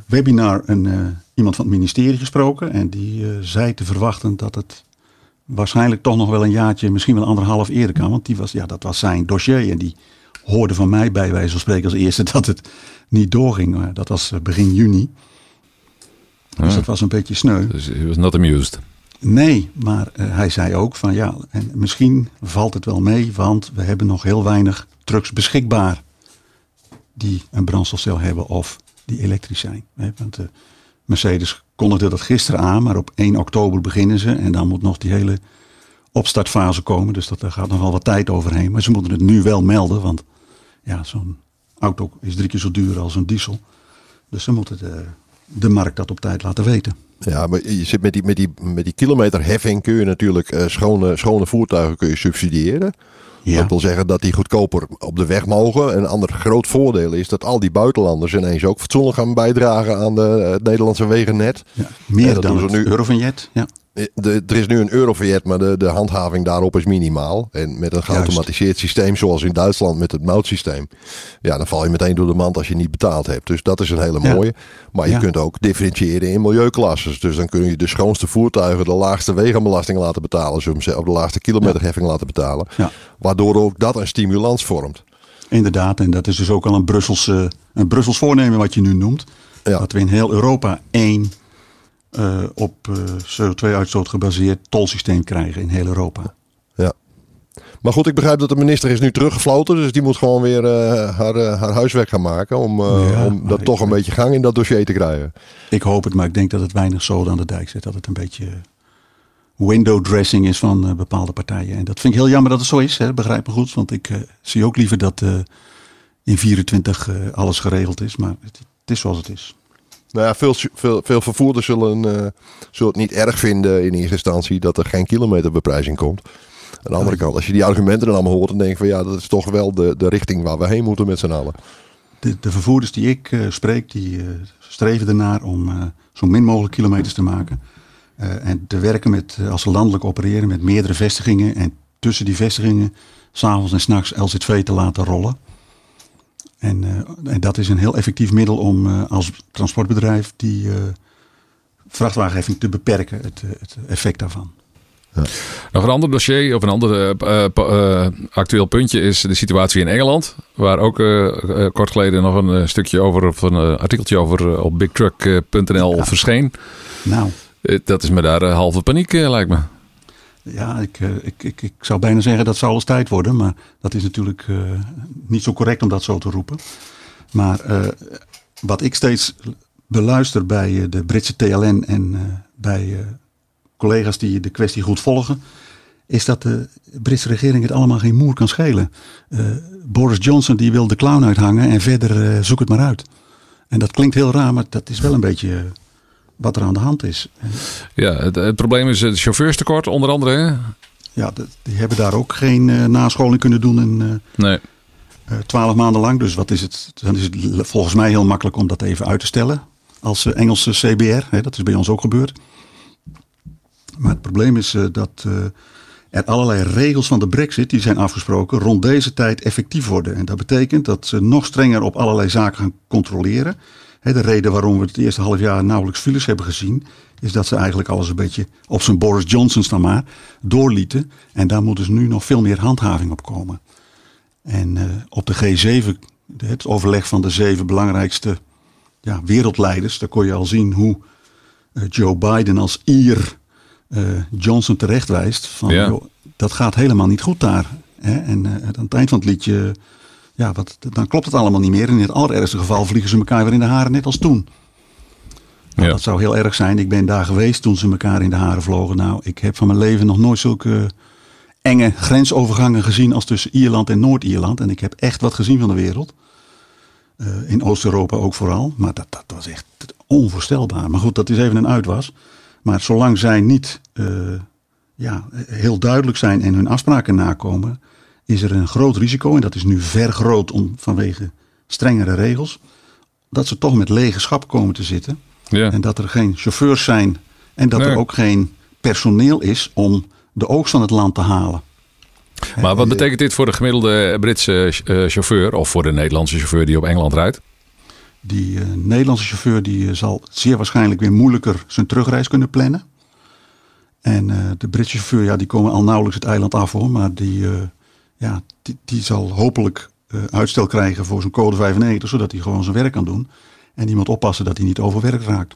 webinar een, iemand van het ministerie gesproken. En die zei te verwachten dat het waarschijnlijk toch nog wel een jaartje, misschien wel anderhalf eerder kan. Want die was, ja, dat was zijn dossier. En die hoorde van mij bij wijze van spreken als eerste dat het niet doorging. Dat was begin juni. Dus Ah. dat was een beetje sneu. Dus he was not amused. Nee, maar hij zei ook van ja, en misschien valt het wel mee, want we hebben nog heel weinig trucks beschikbaar die een brandstofcel hebben of die elektrisch zijn. Want uh, Mercedes kondigde dat gisteren aan, maar op 1 oktober beginnen ze. En dan moet nog die hele opstartfase komen. Dus dat, daar gaat nog wel wat tijd overheen. Maar ze moeten het nu wel melden, want ja, zo'n auto is drie keer zo duur als een diesel. Dus ze moeten de, de markt dat op tijd laten weten. Ja, maar je zit met die, met die, met die kilometerheffing kun je natuurlijk uh, schone, schone voertuigen kun je subsidiëren. Ja. Dat wil zeggen dat die goedkoper op de weg mogen. Een ander groot voordeel is dat al die buitenlanders ineens ook fatsoenlijk gaan bijdragen aan de, het Nederlandse wegennet. Ja, meer dan het nu. Eurovignet. Ja. De, er is nu een Eurovignet, maar de, de handhaving daarop is minimaal. En met een geautomatiseerd systeem zoals in Duitsland met het moutsysteem. Ja, dan val je meteen door de mand als je niet betaald hebt. Dus dat is een hele Ja. mooie. Maar je Ja. kunt ook differentiëren in milieuklasses. Dus dan kun je de schoonste voertuigen de laagste wegenbelasting laten betalen. Zullen zeggen, of de laagste kilometerheffing laten betalen. Waardoor ook dat een stimulans vormt. Inderdaad, en dat is dus ook al een Brussels, eh, een Brussels voornemen wat je nu noemt. Ja. Dat we in heel Europa één eh, op eh, CO2-uitstoot gebaseerd tolsysteem krijgen in heel Europa. Ja. Maar goed, ik begrijp dat de minister is nu teruggefloten. Dus die moet gewoon weer eh, haar, haar huiswerk gaan maken. Om, Ja, om dat toch een beetje gang in dat dossier te krijgen. Ik hoop het, maar ik denk dat het weinig zoden aan de dijk zit. Dat het een beetje window dressing is van bepaalde partijen. En dat vind ik heel jammer dat het zo is, hè, begrijp me goed. Want ik zie ook liever dat in 24 eh, alles geregeld is. Maar het, het is zoals het is. Nou ja, veel, veel, veel vervoerders zullen, eh, zullen het niet erg vinden in eerste instantie dat er geen kilometerbeprijzing komt. Aan de andere kant, als je die argumenten dan allemaal hoort, dan denk je van ja, dat is toch wel de, de richting waar we heen moeten met z'n allen. De, de vervoerders die ik eh, spreek, die eh, streven ernaar om zo min mogelijk kilometers te maken. En te werken met, als ze landelijk opereren, met meerdere vestigingen. En tussen die vestigingen, s'avonds en s'nachts LZV te laten rollen. En, eh, en dat is een heel effectief middel om eh, als transportbedrijf die eh, vrachtwagenheffing te beperken, het, het effect daarvan. Nog een ander dossier of een ander actueel puntje is de situatie in Engeland. Waar ook kort geleden nog een stukje over, of een artikeltje over op bigtruck.nl Ja. verscheen. Nou, dat is me daar halve paniek, lijkt me. Ja, ik, eh, ik, ik, ik zou bijna zeggen dat zou alles tijd worden. Maar dat is natuurlijk eh, niet zo correct om dat zo te roepen. Maar eh, wat ik steeds beluister bij de Britse TLN en bij collega's die de kwestie goed volgen. is dat de Britse regering het allemaal geen moer kan schelen. Boris Johnson die wil de clown uithangen en verder zoek het maar uit. En dat klinkt heel raar, maar dat is wel een beetje wat er aan de hand is. Ja, het, het probleem is het chauffeurstekort onder andere. Hè? ja, de- die hebben daar ook geen eh, nascholing kunnen doen in eh, Nee. eh, twaalf maanden lang. Dus wat is het? Dan is het volgens mij heel makkelijk om dat even uit te stellen. Als Engelse CBR, hè, dat is bij ons ook gebeurd. Maar het probleem is dat er allerlei regels van de brexit die zijn afgesproken rond deze tijd effectief worden. En dat betekent dat ze nog strenger op allerlei zaken gaan controleren. De reden waarom we het eerste half jaar nauwelijks files hebben gezien, is dat ze eigenlijk alles een beetje op zijn Boris Johnson dan maar doorlieten. En daar moet dus nu nog veel meer handhaving op komen. En eh, op de G7, het overleg van de zeven belangrijkste ja, wereldleiders, daar kon je al zien hoe eh, Joe Biden als Ier eh, Johnson terechtwijst. Van, Ja. joh, dat gaat helemaal niet goed daar. Hè? En aan het eind van het liedje, ja, wat, dan klopt het allemaal niet meer. En in het allerergste geval vliegen ze elkaar weer in de haren, net als toen. Nou, Ja. Dat zou heel erg zijn. Ik ben daar geweest toen ze elkaar in de haren vlogen. Nou, ik heb van mijn leven nog nooit zulke enge grensovergangen gezien als tussen Ierland en Noord-Ierland. En ik heb echt wat gezien van de wereld. Eh, in Oost-Europa ook vooral. Maar dat, dat was echt onvoorstelbaar. Maar goed, dat is even een uitwas. Maar zolang zij niet eh, ja, heel duidelijk zijn en hun afspraken nakomen, is er een groot risico. En dat is nu vergroot om, vanwege strengere regels. Dat ze toch met lege schap komen te zitten. Ja. En dat er geen chauffeurs zijn. En dat Nee. er ook geen personeel is om de oogst van het land te halen. Maar wat betekent dit voor de gemiddelde Britse eh, chauffeur of voor de Nederlandse chauffeur die op Engeland rijdt? Die eh, Nederlandse chauffeur die, eh, zal zeer waarschijnlijk weer moeilijker zijn terugreis kunnen plannen. En eh, de Britse chauffeur, ja, die komen al nauwelijks het eiland af hoor. Maar die, eh, ja, die, die zal hopelijk eh, uitstel krijgen voor zijn code 95, zodat hij gewoon zijn werk kan doen. En moet oppassen dat hij niet overwerkt raakt.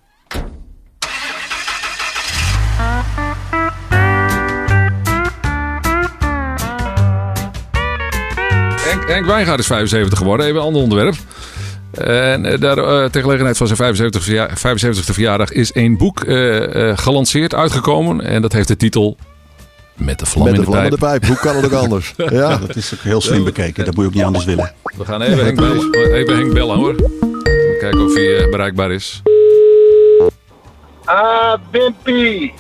Henk, Henk Wijngaard is 75 geworden, even een ander onderwerp. En eh, daar, eh, ter gelegenheid van zijn 75 verja 75e verjaardag is een boek gelanceerd, uitgekomen. En dat heeft de titel Met de vlam Met in de pijp. pijp. Hoe kan het ook anders? Ja. Dat is ook heel slim bekeken, dat moet je ook niet anders willen. We gaan even Henk bellen, even Henk bellen hoor. Kijken of hij eh, bereikbaar is. Ah, Wimpy.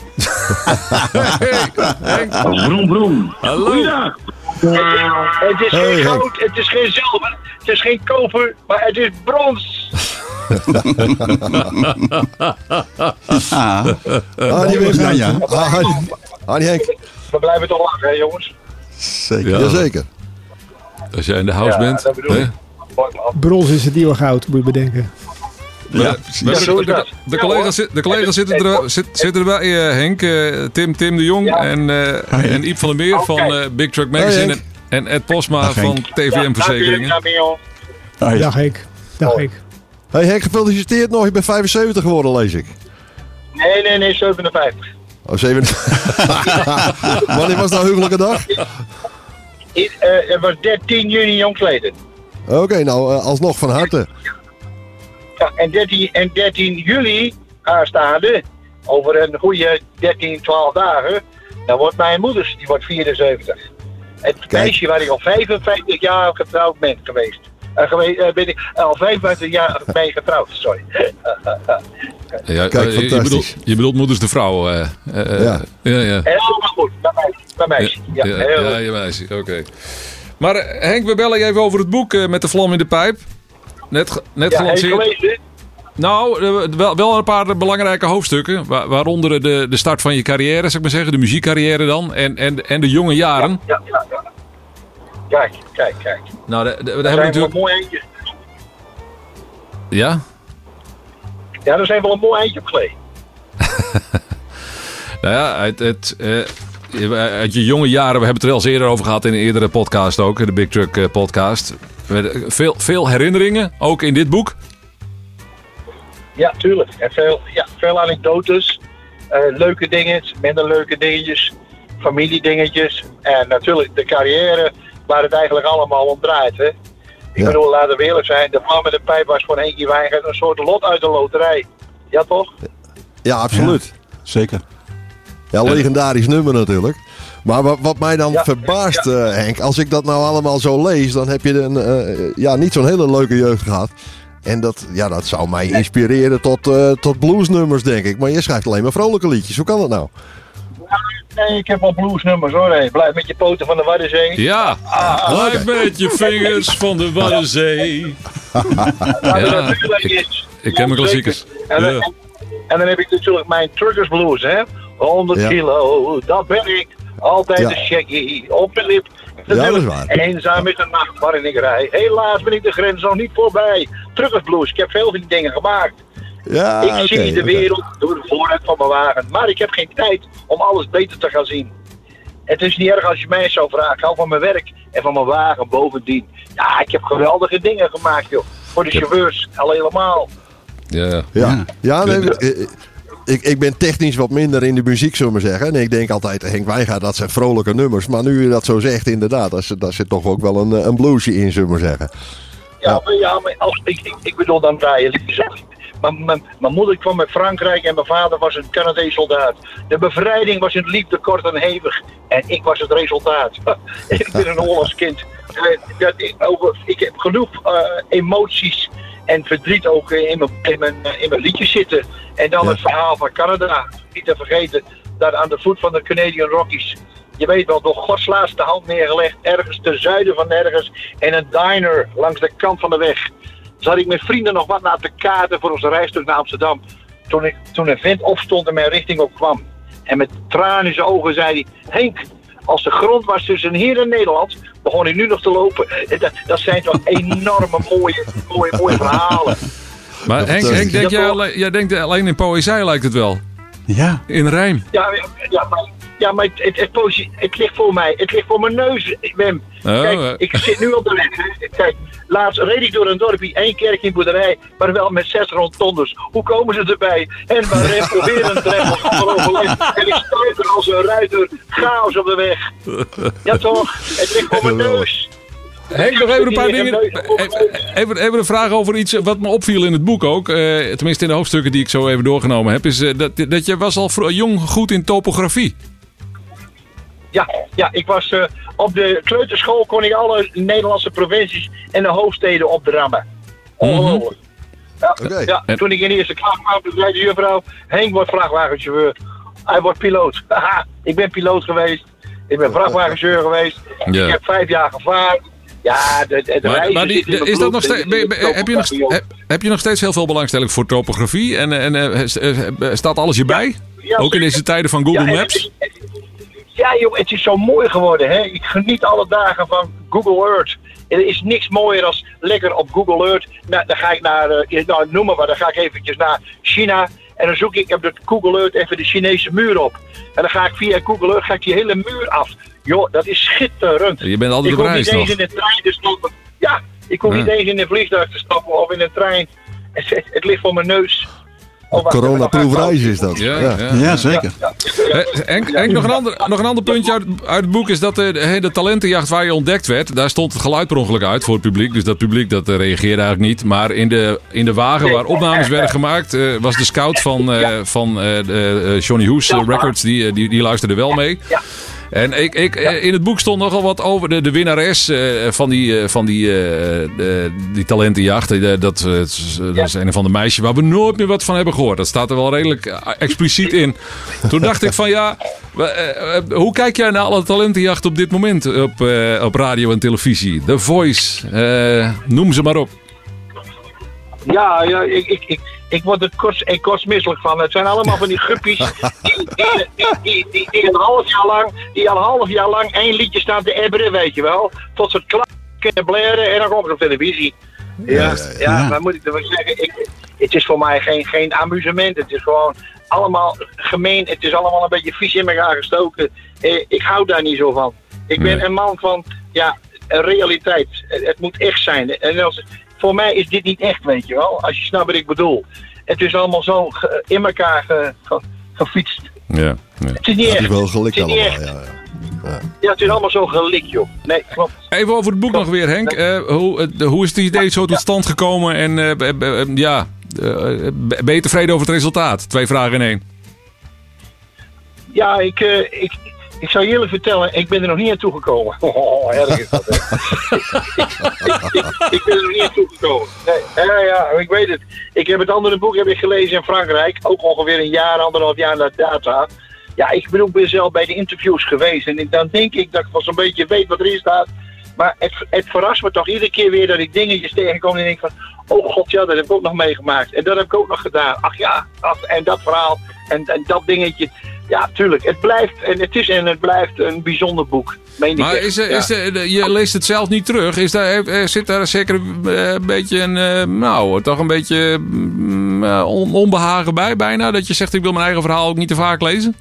Hey, Henk, hallo. Goeiedag. Het is Hey, geen Henk. goud, het is geen zilver, het is geen koper, maar het is brons. Ah, Ah, die ja, ja, Ah, ah, die Henk. We blijven toch lachen, hè, jongens? zeker. Ja. Jazeker. Als jij in de house Ja, bent. hè? ik. Brons is het nieuwe goud, moet je bedenken. Ja, de, precies. de, de, Ja, collega's, de collega's zitten, er, zit, zitten erbij, eh, Henk, eh, Tim, Tim de Jong Ja. en, eh, en Iep van der Meer Oké. van eh, Big Truck Magazine Henk. en, en Ed Posma Dag, van Henk. TVM Verzekeringen. Ja. Ah, ja. Dag Henk. Dag Oh. Henk. Hey Henk, gefeliciteerd nog. Je bent 75 geworden, lees ik. Nee, nee, nee, 57. Oh, 7. Wanneer was nou huwelijke dag? Eh, het was 13 juni jongsleden. Oké, nou eh, alsnog van harte. Ja, en 13, en 13 juli aanstaande, over een goede 13, 12 dagen, dan wordt mijn moeder, die wordt 74. Het meisje waar ik al 55 jaar getrouwd ben geweest. Eh, eh, ben ik al 55 jaar mee getrouwd, sorry. Ja, Kijk, eh, je, je fantastisch. bedoelt, je bedoelt moeders de vrouw. eh, eh, Ja. ja, ja. Helemaal goed, bij mij, bij meisje. Ja, Ja, heel ja, je meisje, oké. Maar eh, Henk, we bellen je even over het boek eh, met de vlam in de pijp. Net, net ja, heb je gelanceerd. gelezen? Nou, eh, wel, wel een paar belangrijke hoofdstukken. wa- Waaronder de, de start van je carrière, zou ik maar zeggen. De muziekcarrière dan. En, en, en de jonge jaren. Ja, ja, ja. Kijk, kijk, kijk. Nou, daar, hebben we natuurlijk... een mooi eindje. Ja? Ja, daar zijn wel een mooi eindje op gelegen. Nou ja, het, het, eh, je- uit je jonge jaren, we hebben het er al eens eerder over gehad in een eerdere podcast ook, de Big Truck eh, podcast. Veel, veel herinneringen, ook in dit boek. Ja, tuurlijk. En veel, ja, veel anekdotes. eh, leuke dingen, minder leuke dingetjes. Familiedingetjes. En natuurlijk de carrière waar het eigenlijk allemaal om draait. Hè. Ik Ja. bedoel, laten we eerlijk zijn. De vlam met de pijp was voor Henkie Wijngaard een soort lot uit de loterij. Ja, toch? Ja, absoluut. Zeker. Ja, legendarisch nummer natuurlijk. Maar wat, wat mij dan Ja, verbaast, eh, Henk, als ik dat nou allemaal zo lees, dan heb je een, eh, ja, niet zo'n hele leuke jeugd gehad. En dat, ja, dat zou mij inspireren tot, eh, tot bluesnummers, denk ik. Maar je schrijft alleen maar vrolijke liedjes. Hoe kan dat nou? Nee, ik heb wel bluesnummers hoor. Hey. Blijf met je poten van de Waddenzee. Ja, blijf met je vingers van de Waddenzee. Ja, Ja, natuurlijk ik- is. Ik ken mijn klassiekers. En, dan- Ja. en dan heb ik natuurlijk mijn Truckers Blues, hè. 100 Ja. kilo, dat ben ik. Altijd Ja. een shaggy op mijn lip. dat is waar. Eenzaam is de nacht waarin ik rij. Helaas ben ik de grens nog niet voorbij. Truckers Blues, ik heb veel van die dingen gemaakt. Ja, ik zie de wereld door de vooruit van mijn wagen. Maar ik heb geen tijd om alles beter te gaan zien. Het is niet erg als je mij zou vragen. Ik hou van mijn werk en van mijn wagen bovendien. Ja, ik heb geweldige dingen gemaakt, joh. Voor de chauffeurs, al helemaal. Ja. Ja, Ja. nee, ik, ik ben technisch wat minder in de muziek, zullen we maar zeggen. En ik denk altijd, Henk Wijngaard, dat zijn vrolijke nummers. Maar nu je dat zo zegt, inderdaad, daar zit, daar zit toch ook wel een, eh, een bluesje in, zullen we maar zeggen. Ja, maar, ja, maar als, ik, ik, ik bedoel dan draaien liedjes. Mijn, mijn, mijn moeder kwam uit Frankrijk en mijn vader was een Canadees soldaat. De bevrijding was in liefde kort en hevig. En ik was het resultaat. ik ben een Hollands kind. Eh, dat ik, over, ik heb genoeg eh, emoties en verdriet ook in mijn, in, mijn, eh, in mijn liedjes zitten. En dan Ja. het verhaal van Canada. Niet te vergeten, daar aan de voet van de Canadian Rockies. Je weet wel, door Gods laatste hand neergelegd, ergens ten zuiden van nergens. En een diner langs de kant van de weg. Zat ik met vrienden nog wat naar te kaarten voor onze reisstuk naar Amsterdam. Toen, ik, toen een vent opstond en mijn richting op kwam. En met tranen in zijn ogen zei hij: Henk, als de grond was tussen hier en Nederland, begon ik nu nog te lopen. En Dat, dat zijn toch enorme mooie, mooie, mooie verhalen. Maar Dat, Henk, eh, Henk denk jij, toch? alleen, jij denkt alleen in poëzie lijkt het wel. Ja, In rijm. Ja, ja, maar, ja, maar het, het, het, het ligt voor mij. Het ligt voor mijn neus, Wim. Oh, Kijk, eh. ik zit nu op de weg. Kijk, laatst reed ik door een dorpje, één kerk in boerderij, maar wel met zes rontondes. Hoe komen ze erbij? En we proberen een drempel overleven. En ik stuiter als een ruiter, chaos op de weg. Ja toch? Het ligt voor mijn neus. Henk, nog even een paar dingen. Even, even, een vraag over iets wat me opviel in het boek ook. eh, tenminste in de hoofdstukken die ik zo even doorgenomen heb. Is eh, dat, dat je was al jong goed in topografie. Ja, ja, ik was eh, op de kleuterschool kon ik alle Nederlandse provincies en de hoofdsteden opdrammen. Ongelooflijk. Ja, Oké. ja, En- toen ik in de eerste klas kwam, zei de juffrouw, Henk wordt vrachtwagenchauffeur. Hij wordt piloot. Haha, ik ben piloot geweest. Ik ben vrachtwagenchauffeur geweest. Ja. Ik heb vijf jaar gevaren. Ja, Maar, die, is dat nog steeds, heb, je nog, heb, heb je nog steeds heel veel belangstelling voor topografie? En, en eh, eh, staat alles je bij? Ja, ook in deze tijden van Google en Maps? Ja, joh, het is zo mooi geworden. Hè? Ik geniet alle dagen van Google Earth. Er is niks mooier als lekker op Google Earth. Nou, dan ga ik naar, eh, nou, noem maar, dan ga ik eventjes naar China. En dan zoek ik op de Google Earth even de Chinese muur op. En dan ga ik via Google Earth ga ik die hele muur af. Joh, dat is schitterend. Je bent altijd ik op reis niet eens in de trein te stappen. Ja, ik hoef Ja. niet eens in een vliegtuig te stappen of in een trein. Het, het, het ligt voor mijn neus. Oh, reizen is dat. Ja, Ja. ja. ja zeker. Eh, Henk, Henk, nog, een ander, nog een ander puntje uit, uit het boek is dat de, de, de talentenjacht waar je ontdekt werd, daar stond het geluid per ongeluk uit voor het publiek. Dus dat publiek dat eh, reageerde eigenlijk niet. Maar in de, in de wagen waar opnames werden gemaakt, eh, was de scout van, eh, van eh, eh, Johnny Hoes eh, Records, die, eh, die, die luisterde wel mee. En ik, ik, eh, in het boek stond nogal wat over de, de winnares eh, van die, eh, van die, de, die talentenjacht. Dat, is- dat is een van de meisjes waar we nooit meer wat van hebben gehoord. Dat staat er wel redelijk expliciet in. Toen dacht ik van ja, hoe kijk jij naar alle talentenjacht op dit moment op, op radio en televisie? The Voice, noem ze maar op. Ja, ja ik, ik, ik, ik word er kort, ik kotsmisselijk van. Het zijn allemaal van die guppies die, die, die, die, die, die een half jaar lang, die al een half jaar lang één liedje staan te ebberen, weet je wel. Tot ze het klaar kunnen blaren en dan komt het op televisie. Ja, ja, ja. maar moet ik ervan zeggen, ik, het is voor mij geen, geen amusement. Het is gewoon allemaal gemeen. Het is allemaal een beetje vies in elkaar gestoken. Eh, ik hou daar niet zo van. Ik ben Nee. een man van, ja, realiteit. Het, het moet echt zijn. En als, voor mij is dit niet echt, weet je wel. Als je snapt wat ik bedoel. Het is allemaal zo ge- in elkaar ge- ge- gefietst. Ja, ja. Het is niet Het echt. is wel gelikt Het is niet allemaal. Ja, ja. Ja, het is allemaal zo gelikt, joh. Nee, klopt. Even over het boek nog weer, Henk. Eh, hoe, eh, de- hoe is het idee zo tot stand gekomen? En eh, ja, ben je tevreden over het resultaat? Twee vragen in één. Ja, ik, eh, ik, Ik zou eerlijk vertellen, ik ben er nog niet aan toegekomen. Oh, erg is dat. ik, ben er nog niet aan toegekomen. Nee, ja, ja, ik weet het. Ik heb het andere boek heb ik gelezen in Frankrijk. Ook ongeveer een jaar, anderhalf jaar na data. Ja, ik ben ook ben zelf bij de interviews geweest. En dan denk ik dat ik wel zo'n beetje weet wat erin staat. Maar het, het verrast me toch iedere keer weer dat ik dingetjes tegenkom en denk van... Oh god, ja, dat heb ik ook nog meegemaakt. En dat heb ik ook nog gedaan. Ach ja, en dat verhaal en, en dat dingetje. Ja, tuurlijk. Het blijft en het is en het blijft een bijzonder boek. Meen ik Maar is, er- Ja. is er- je leest het zelf niet terug. Is daar, eh, zit daar zeker eh, een beetje een, eh, nou, toch een beetje mm, eh, on- onbehagen bij bijna? Dat je zegt, ik wil mijn eigen verhaal ook niet te vaak lezen?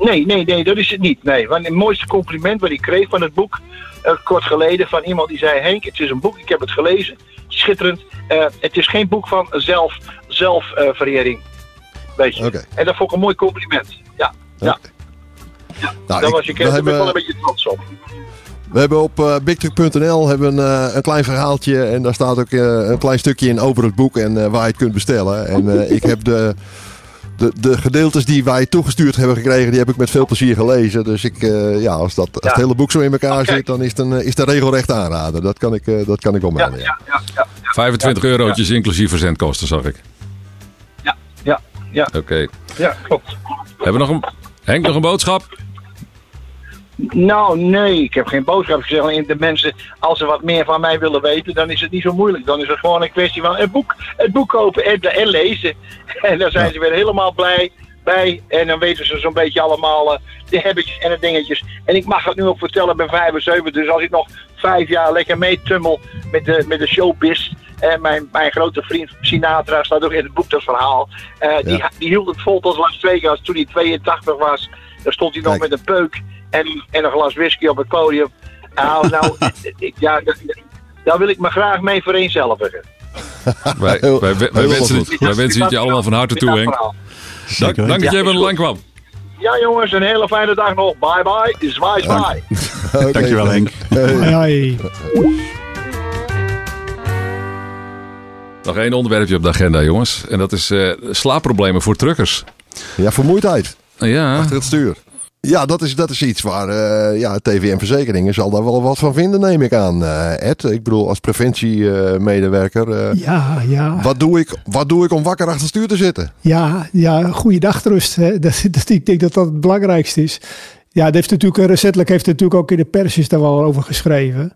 Nee, nee, nee, dat is het niet. Nee, want het mooiste compliment wat ik kreeg van het boek, eh, kort geleden, van iemand die zei: Henk, het is een boek, ik heb het gelezen, schitterend. Eh, het is geen boek van zelf, zelfverering. Weet je. En dat vond ik een mooi compliment. Ja, ja. Nou, daar ik- was ben ik wel een beetje trots op. we hebben op uh, bigtruck.nl hebben een, eh, een klein verhaaltje. En daar staat ook eh, een klein stukje in over het boek en eh, waar je het kunt bestellen. En eh, ik heb de, de, de gedeeltes die wij toegestuurd hebben gekregen, die heb ik met veel plezier gelezen. Dus ik, eh, ja, als, dat, als Ja. het hele boek zo in elkaar zit, dan is het, een, eh, is het een regelrecht aanrader. Dat kan ik, eh, dat kan ik wel Ja, melden. ja, ja, ja. 25 eurotjes inclusief verzendkosten, zag ik. Ja, ja, ja, Oké. ja, klopt. Hebben we nog een... Henk, nog een boodschap? Nou, nee, ik heb geen boodschap gezegd. Alleen de mensen, als ze wat meer van mij willen weten, dan is het niet zo moeilijk. Dan is het gewoon een kwestie van het boek, het boek kopen en, en lezen. En dan zijn ze weer helemaal blij bij. En dan weten ze zo'n beetje allemaal eh, de hebbetjes en de dingetjes. En ik mag het nu ook vertellen, ik ben 75. Dus als ik nog vijf jaar lekker meetummel met de, met de showbiz. En mijn, mijn grote vriend Sinatra staat ook in het boek dat verhaal. Eh, die, Ja. die hield het vol tot Las Vegas toen hij 82 was. Dan stond hij nog Kijk. met een peuk en, en een glas whisky op het podium. Nou, nou ik, ja, daar, daar wil ik me graag mee vereenzelvigen. Wij, wij, wensen, het, wij wensen het je allemaal van harte toe, Henk. Dank, dank dat Ja, jij lijn kwam. Ja jongens, een hele fijne dag nog. Bye bye. Zwaai zwaai. Dankjewel Henk. Hey. Hoi. Nog één onderwerpje op de agenda, jongens. En dat is eh, slaapproblemen voor truckers. Ja, vermoeidheid. Ja, achter het stuur. Ja, dat is, dat is iets waar eh, ja, TVM Verzekeringen zal daar wel wat van vinden, neem ik aan. eh, Ed, ik bedoel, als preventiemedewerker. eh, Ja, ja. wat, doe ik, wat doe ik om wakker achter het stuur te zitten? Ja, ja, goede dagtrust. Hè. Dat, dat, ik denk dat dat het belangrijkste is. Ja, dat heeft natuurlijk, recentelijk heeft het natuurlijk ook in de pers is daar wel over geschreven.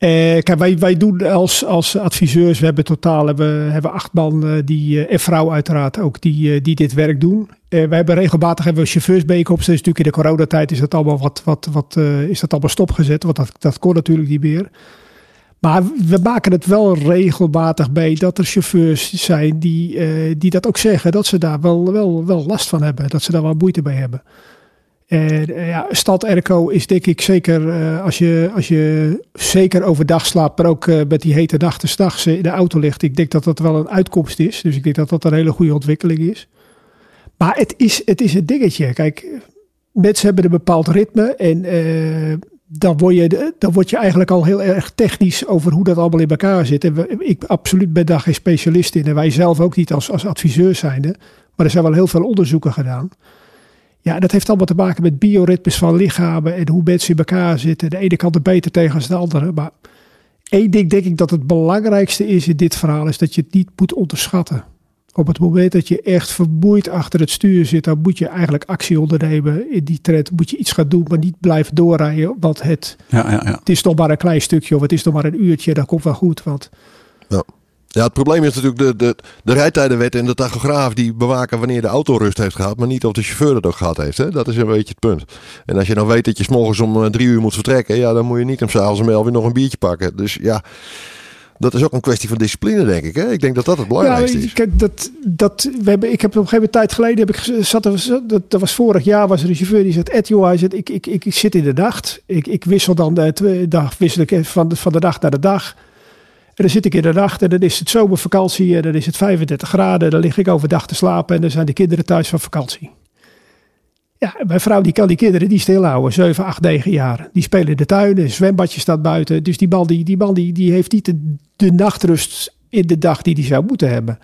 Eh, wij, doen als, als adviseurs, we hebben totaal hebben, hebben acht man eh, die, eh, en vrouwen uiteraard ook, die, die dit werk doen. Eh, wij hebben regelmatig hebben we chauffeursbijeenkomsten. Dus natuurlijk in de coronatijd is dat allemaal wat, wat, wat is dat allemaal stopgezet, want dat, dat kon natuurlijk niet meer. Maar we maken het wel regelmatig bij dat er chauffeurs zijn die, die dat ook zeggen. Dat ze daar wel, wel, wel last van hebben. Dat ze daar wel moeite bij hebben. Eh, ja, stad Erco is denk ik zeker eh, als, je, als je zeker overdag slaapt, maar ook eh, met die hete nachten s'nachts in de auto ligt. Ik denk dat dat wel een uitkomst is. Dus ik denk dat dat een hele goede ontwikkeling is. Maar het is, het is een dingetje. Kijk, mensen hebben een bepaald ritme en dan, word je, dan word je eigenlijk al heel erg technisch over hoe dat allemaal in elkaar zit. En we, ik absoluut ben daar geen specialist in en wij zelf ook niet als, als adviseur zijnde. Maar er zijn wel heel veel onderzoeken gedaan. Ja, dat heeft allemaal te maken met bioritmes van lichamen en hoe mensen in elkaar zitten. De ene kant er beter tegen als de andere. Maar één ding denk ik dat het belangrijkste is in dit verhaal, is dat je het niet moet onderschatten. Op het moment dat je echt vermoeid achter het stuur zit, dan moet je eigenlijk actie ondernemen. In die trend moet je iets gaan doen, maar niet blijven doorrijden. Want het, Ja, ja, ja. het is nog maar een klein stukje of het is nog maar een uurtje. Dat komt wel goed. Want Ja, het probleem is natuurlijk de, de, de rijtijdenwet en de tachograaf die bewaken wanneer de auto rust heeft gehad, maar niet of de chauffeur het ook gehad heeft. Hè? Dat is een beetje het punt. En als je dan weet dat je 's morgens om eh, drie uur moet vertrekken, ja, dan moet je niet om s'avonds om elf uur nog een biertje pakken. Dus ja, dat is ook een kwestie van discipline, denk ik. Hè? Ik denk dat dat het belangrijkste Ja, is. kijk, dat, dat, we hebben, ik heb op een gegeven moment tijd geleden, heb ik, zat, er- dat, dat was vorig jaar, was er een chauffeur die zegt, Ed, joh, hij zegt, ik, ik, ik, ik zit in de nacht. Ik, ik wissel dan de twee dag, wissel ik van de, van de dag naar de dag. En dan zit ik in de nacht en dan is het zomervakantie en dan is het 35 graden. Dan lig ik overdag te slapen en dan zijn de kinderen thuis van vakantie. Ja, mijn vrouw die kan die kinderen die stilhouden, 7, 8, 9 jaar. Die spelen in de tuin, een zwembadje staat buiten. Dus die man, die, die, man die, die heeft niet de, de nachtrust in de dag die hij zou moeten hebben.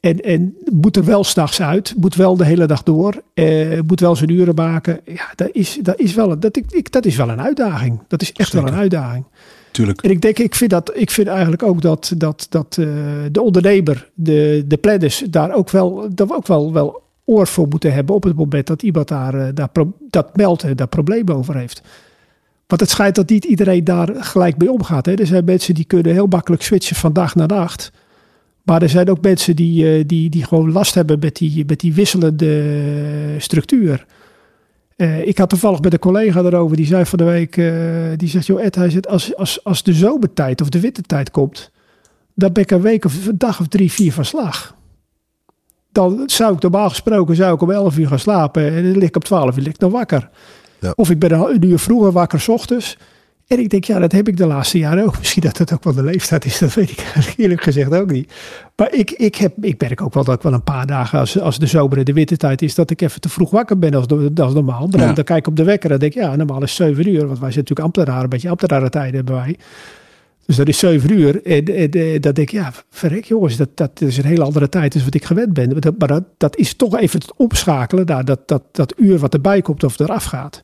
En, en moet er wel s'nachts uit, moet wel de hele dag door, eh, moet wel zijn uren maken. Ja, dat is, dat is, wel, dat, ik, ik, dat is wel een uitdaging. Dat is echt wel een uitdaging. Tuurlijk. En ik denk, ik vind, dat, ik vind eigenlijk ook dat, dat, dat uh, de ondernemer, de, de planners, daar ook wel, daar ook wel, wel oor voor moeten hebben op het moment dat iemand daar, uh, daar dat meldt en daar problemen over heeft. Want het schijnt dat niet iedereen daar gelijk mee omgaat. Hè. Er zijn mensen die kunnen heel makkelijk switchen van dag naar nacht. Maar er zijn ook mensen die, uh, die, die gewoon last hebben met die, met die wisselende structuur. Uh, ik had toevallig met een collega erover, die zei van de week, uh, die zegt, joh Ed, hij zegt, als, als, als de zomertijd of de wintertijd komt, dan ben ik een week of een dag of drie, vier van slag. Dan zou ik normaal gesproken zou ik om 11 uur gaan slapen en dan lig ik om 12 uur lig ik nog wakker. Ja. Of ik ben een uur vroeger wakker s ochtends. En ik denk, ja, dat heb ik de laatste jaren ook. Misschien dat het ook wel de leeftijd is, dat weet ik eerlijk gezegd ook niet. Maar ik, ik, heb, ik merk ook wel dat ik wel een paar dagen, als, als de zomer en de wintertijd is, dat ik even te vroeg wakker ben als, als normaal. Dan, ja. dan kijk ik op de wekker en denk ik, ja, normaal is 7 uur. Want wij zijn natuurlijk ambtenaren, een beetje ambtenaren tijden hebben wij. Dus dat is 7 uur. En, en, en dat denk ik, ja, verrek jongens, dat, dat is een hele andere tijd dan wat ik gewend ben. Maar dat, dat is toch even het opschakelen, daar, dat, dat, dat uur wat erbij komt of eraf gaat.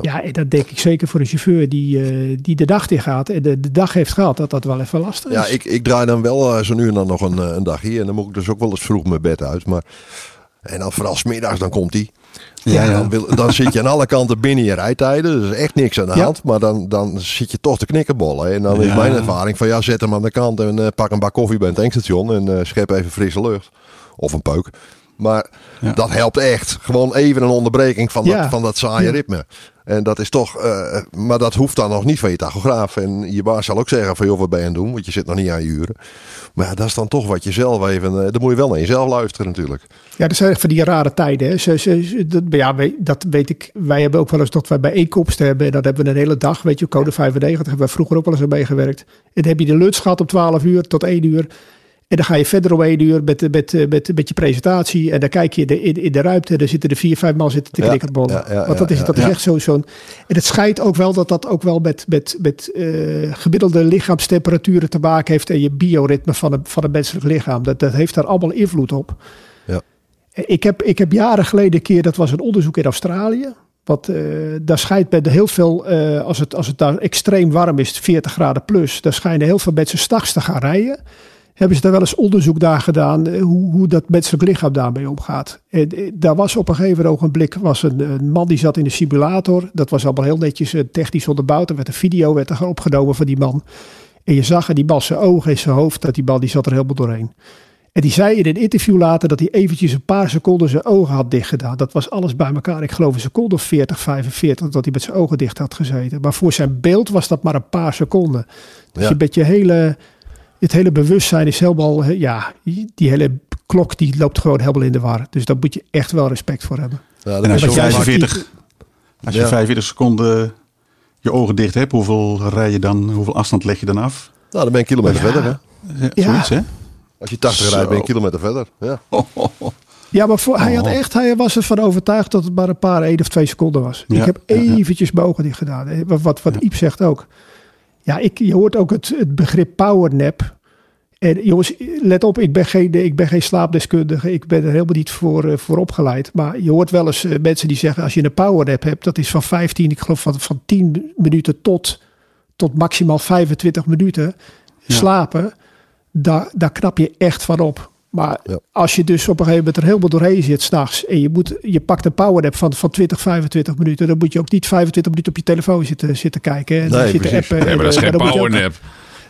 Ja. dat denk ik zeker voor een chauffeur die, uh, die de dag in gaat en de, de dag heeft gehad, dat dat wel even lastig is. Ja, ik, ik draai dan wel uh, zo nu en dan nog een, een dag hier en dan moet ik dus ook wel eens vroeg mijn bed uit. Maar, en dan vooral smiddags, dan komt hij. Ja, ja. Dan, wil, dan zit je aan alle kanten binnen je rijtijden. Dus echt niks aan de hand. Ja. Maar dan, dan zit je toch te knikkenbollen. En dan is mijn ervaring van ja, zet hem aan de kant en uh, pak een bak koffie bij het tankstation. En uh, schep even frisse lucht. Of een peuk. Maar dat helpt echt. Gewoon even een onderbreking van dat, van dat saaie ritme. En dat is toch, uh, maar dat hoeft dan nog niet van je tachograaf. En je baas zal ook zeggen van joh, wat ben je aan het doen? Want je zit nog niet aan je uren. Maar ja, dat is dan toch wat je zelf even, uh, dan moet je wel naar jezelf luisteren natuurlijk. Ja, dat zijn van die rare tijden. Hè. Ze, ze, dat, ja, dat weet ik. Wij hebben ook wel eens dat wij bij bijeenkomsten hebben. En dat hebben we een hele dag, weet je, code 95. hebben we vroeger ook wel eens aan meegewerkt. En dan heb je de lunch gehad om 12 uur tot 1 uur. En dan ga je verder om één uur met, met, met, met je presentatie. En dan kijk je in, in de ruimte. Daar zitten er vier, vijf man zitten te knikkerbollen. Ja, ja, Want dat is, dat is echt zo'n... Zo en het schijnt ook wel dat dat ook wel met, met, met uh, gemiddelde lichaamstemperaturen te maken heeft. En je bioritme van een, van een menselijk lichaam. Dat, dat heeft daar allemaal invloed op. Ja. Ik, heb, ik heb jaren geleden een keer... Dat was een onderzoek in Australië. Want uh, daar schijnt met heel veel, uh, als, het, als het daar extreem warm is, 40 graden plus, daar schijnen heel veel mensen s'nachts te gaan rijden hebben ze daar wel eens onderzoek naar gedaan eh, hoe, hoe dat menselijk lichaam daarmee omgaat. En eh, daar was op een gegeven ogenblik was een, een, man die zat in de simulator. Dat was allemaal heel netjes eh, technisch onderbouwd. Er werd een video werd er opgenomen van die man. En je zag in die man zijn ogen en zijn hoofd dat die man die zat er helemaal doorheen. En die zei in een interview later dat hij eventjes een paar seconden zijn ogen had dichtgedaan. Dat was alles bij elkaar. Ik geloof een seconde of 40, 45 dat hij met zijn ogen dicht had gezeten. Maar voor zijn beeld was dat maar een paar seconden. Dus ja. je met je hele het hele bewustzijn is helemaal, ja, die hele klok die loopt gewoon helemaal in de war. Dus daar moet je echt wel respect voor hebben. Ja, en als je, 45, als je ja. 45 seconden je ogen dicht hebt, hoeveel rij je dan, hoeveel afstand leg je dan af? Nou, dan ben je een kilometer ja. verder. Hè? Ja. Zoiets, hè? Als je 80 rijdt, ben je een kilometer verder. Ja, oh, oh, oh. ja maar voor, hij, had echt, hij was ervan overtuigd dat het maar een paar, één of twee seconden was. Ik heb eventjes mijn ogen dicht gedaan. Wat, wat, wat Iep zegt ook. Ja, ik, je hoort ook het, het begrip powernap. En jongens, let op, ik ben geen, ik ben geen slaapdeskundige. Ik ben er helemaal niet voor, uh, voor opgeleid. Maar je hoort wel eens uh, mensen die zeggen, als je een power nap hebt, dat is van 15, ik geloof van, van 10 minuten tot, tot maximaal 25 minuten ja. slapen. Daar, daar knap je echt van op. Maar ja. als je dus op een gegeven moment er helemaal doorheen zit s'nachts en je, moet, je pakt een power nap van, van 20, 25 minuten, dan moet je ook niet 25 minuten op je telefoon zitten, zitten kijken en nee, zitten appen. Nee, maar dat is en, geen dan moet je ook- power nap.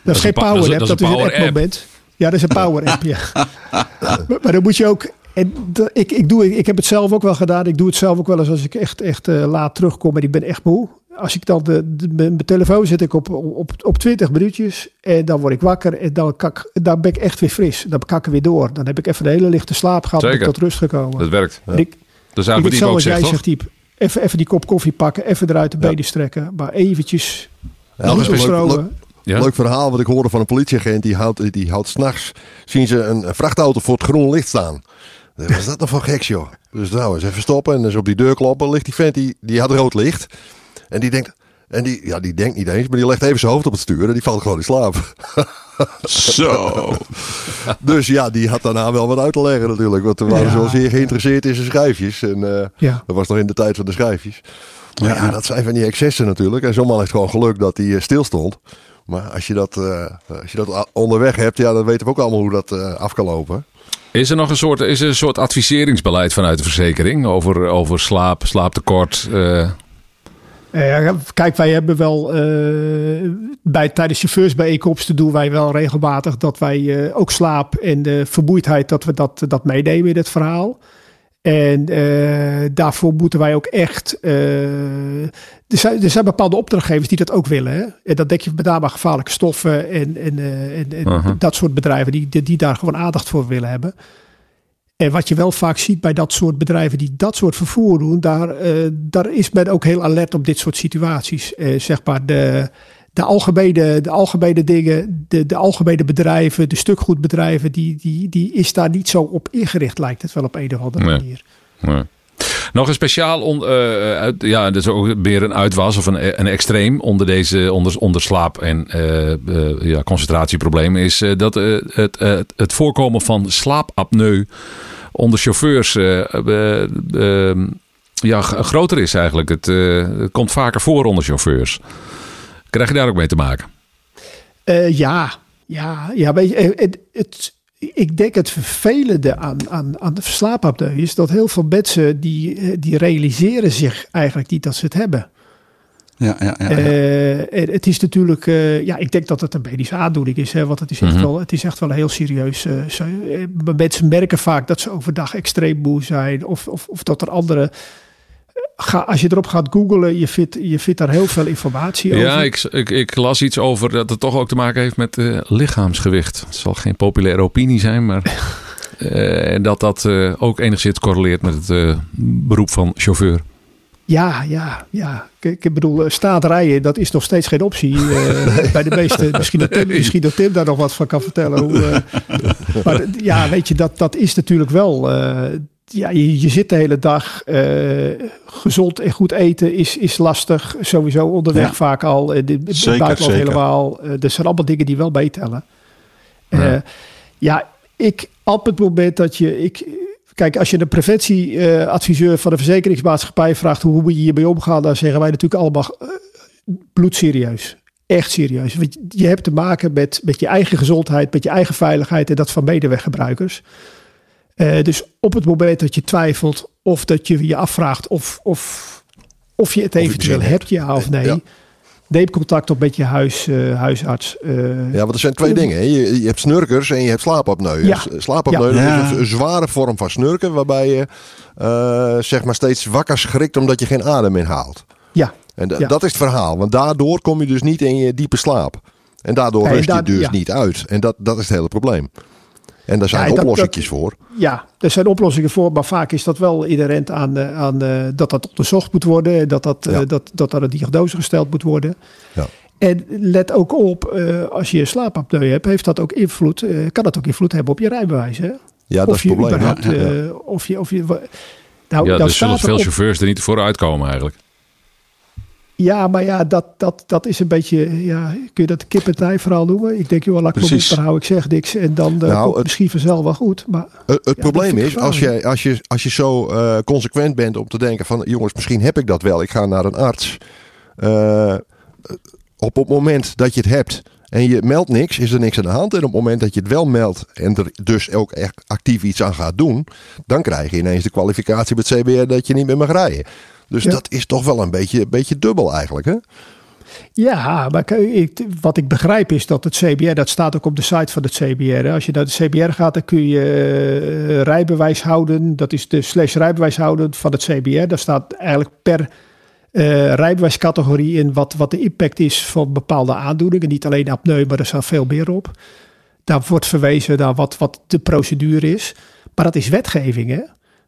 dat is geen pa- power dat dat dat is een een power app moment. Ja, dat is een power app, ja. maar, maar dan moet je ook... En dat- ik, ik, doe, ik heb het zelf ook wel gedaan. Ik doe het zelf ook wel eens als ik echt, echt eh, laat terugkom en ik ben echt moe. Als ik dan de, de- mijn mijn telefoon zet ik op, op, op 20 minuutjes en dan word ik wakker en dan, kak, dan ben ik echt weer fris. Dan kan ik er weer door. Dan heb ik even een hele lichte slaap gehad en tot rust gekomen. Dat werkt. En ik, Dat is ik jij zegt, Diep. Even, even die kop koffie pakken, even eruit de Ja. benen strekken. Maar eventjes Ja, niet dat is een leuk, bestromen. leuk, Ja? leuk verhaal wat ik hoorde van een politieagent. Die houdt, die houdt s'nachts, zien ze een, een vrachtauto voor het groen licht staan. Wat is dat nou voor geks, joh? Dus nou, eens even stoppen en dus op die deur kloppen. Ligt die vent, die, die had rood licht. En die denkt, En die, ja, die denkt niet eens, maar die legt even zijn hoofd op het stuur en die valt gewoon in slaap. Zo. dus ja, die had daarna wel wat uit te leggen natuurlijk. Want we waren Ja. zeer geïnteresseerd in zijn schijfjes. En eh, Ja. dat was nog in de tijd van de schijfjes. Maar ja, Ja. dat zijn van die excessen natuurlijk. En zo'n man heeft gewoon geluk dat hij eh, stilstond. Maar als je, dat, eh, als je dat onderweg hebt, ja, dan weten we ook allemaal hoe dat eh, af kan lopen. Is er nog een soort, is er een soort adviseringsbeleid vanuit de verzekering over, over slaap, slaaptekort? eh, Eh, kijk, wij hebben wel eh, bij, tijdens chauffeursbijeenkomsten doen wij wel regelmatig dat wij eh, ook slaap en de vermoeidheid dat we dat, dat meenemen in het verhaal. En daarvoor moeten wij ook echt. er, zijn, er zijn bepaalde opdrachtgevers die dat ook willen. Hè? En dat denk je met name aan gevaarlijke stoffen en, en, en, en dat soort bedrijven die, die, die daar gewoon aandacht voor willen hebben. En wat je wel vaak ziet bij dat soort bedrijven die dat soort vervoer doen, daar, eh, daar is men ook heel alert op dit soort situaties. Eh, zeg maar de, de, algemene, de algemene dingen, de, de algemene bedrijven, de stukgoedbedrijven, die, die, die is daar niet zo op ingericht, lijkt het wel op een of andere Nee. manier. Ja. Nog een speciaal, on, eh, uit, ja, dat is ook meer een uitwas of een, een extreem onder deze onder, onder slaap en eh, eh, ja, concentratieproblemen is eh, dat eh, het, het, voorkomen van slaapapneu onder chauffeurs eh, eh, eh, ja, groter is eigenlijk. Het, eh, komt vaker voor onder chauffeurs. Krijg je daar ook mee te maken? Eh, ja, ja, ja. Weet je, eh, het, ik denk het vervelende aan, aan, aan de slaapapneu is dat heel veel mensen die, eh, die realiseren zich eigenlijk niet dat ze het hebben. Ja, ja, ja. ja. Eh, en het is natuurlijk, eh, ja, ik denk dat het een medische aandoening is, hè, want het is echt, Mhm. wel, het is echt wel heel serieus. maar mensen merken vaak dat ze overdag extreem moe zijn, of, of, of dat er andere. Ga, als je erop gaat googlen, je vindt, je vindt daar heel veel informatie over. Ja, ik, ik, ik las iets over dat het toch ook te maken heeft met eh, lichaamsgewicht. Het zal geen populaire opinie zijn, maar eh, en dat dat eh, ook enigszins correleert met het beroep van chauffeur. Ja, ja, ja. Ik, ik bedoel, staat rijden, dat is nog steeds geen optie bij de meeste. Misschien dat, Tim, misschien dat Tim daar nog wat van kan vertellen. Hoe, maar ja, weet je, dat, dat is natuurlijk wel. Ja, je, je zit de hele dag. eh, gezond en goed eten is, is lastig. Sowieso onderweg Ja. vaak al. En dit Zeker, buitenland zeker. helemaal. Eh, er zijn allemaal dingen die wel meetellen. Ja. ja. ja, ik op het moment dat je. Ik, Kijk, als je een preventieadviseur van de verzekeringsmaatschappij vraagt hoe moet je hiermee omgaan, dan zeggen wij natuurlijk allemaal eh, bloedserieus. Echt serieus. Want je hebt te maken met, met je eigen gezondheid, met je eigen veiligheid en dat van medeweggebruikers. Eh, dus op het moment dat je twijfelt of dat je je afvraagt of, of, of je het eventueel hebt, ja of nee. Ja. Neem contact op met je huis, eh, huisarts. eh, Ja, want er zijn twee dingen. Hè. Je, je hebt snurkers en je hebt slaapapneu. Ja. Slaapapneu Ja. is een, zware vorm van snurken, waarbij je eh, zeg maar steeds wakker schrikt omdat je geen adem inhaalt. ja, En dat is het verhaal, want daardoor kom je dus niet in je diepe slaap. En daardoor Nee, rust je dus ja. niet uit. En dat, dat is het hele probleem. En daar zijn Ja, oplossingjes voor. Ja, er zijn oplossingen voor, maar vaak is dat wel inherent aan, eh, aan eh, dat dat onderzocht moet worden, en dat, dat, eh, Ja. dat, dat daar een diagnose gesteld moet worden. Ja. En let ook op, eh, als je slaapapneu hebt, heeft dat ook invloed, eh, kan dat ook invloed hebben op je rijbewijs. Hè? Ja, dat is je het probleem. of je, of je, nou, ja, dus zullen veel er op- chauffeurs er niet voor uitkomen eigenlijk. Ja, maar ja, dat, dat, dat is een beetje, ja, kun je dat kip-en-ei verhaal noemen? Ik denk, joh, laat ik maar houden, ik zeg niks. En dan eh, Nou, het misschien vanzelf wel goed. Maar Het, het probleem is, als je, als, je, als je zo eh, consequent bent om te denken van... jongens, misschien heb ik dat wel, ik ga naar een arts. Eh, op het moment dat je het hebt en je meldt niks, is er niks aan de hand. En op het moment dat je het wel meldt en er dus ook echt actief iets aan gaat doen... dan krijg je ineens de kwalificatie met CBR dat je niet meer mag rijden. Dus Ja. dat is toch wel een beetje, een beetje dubbel eigenlijk, hè? Ja, maar ik, wat ik begrijp is dat het CBR, dat staat ook op de site van het CBR. Als je naar de CBR gaat, dan kun je eh, rijbewijs houden. Dat is de slash rijbewijs houden van het CBR. Daar staat eigenlijk per eh rijbewijscategorie in wat, wat de impact is van bepaalde aandoeningen. Niet alleen apneu, maar er staat veel meer op. Daar wordt verwezen naar wat, wat de procedure is. Maar dat is wetgeving, hè?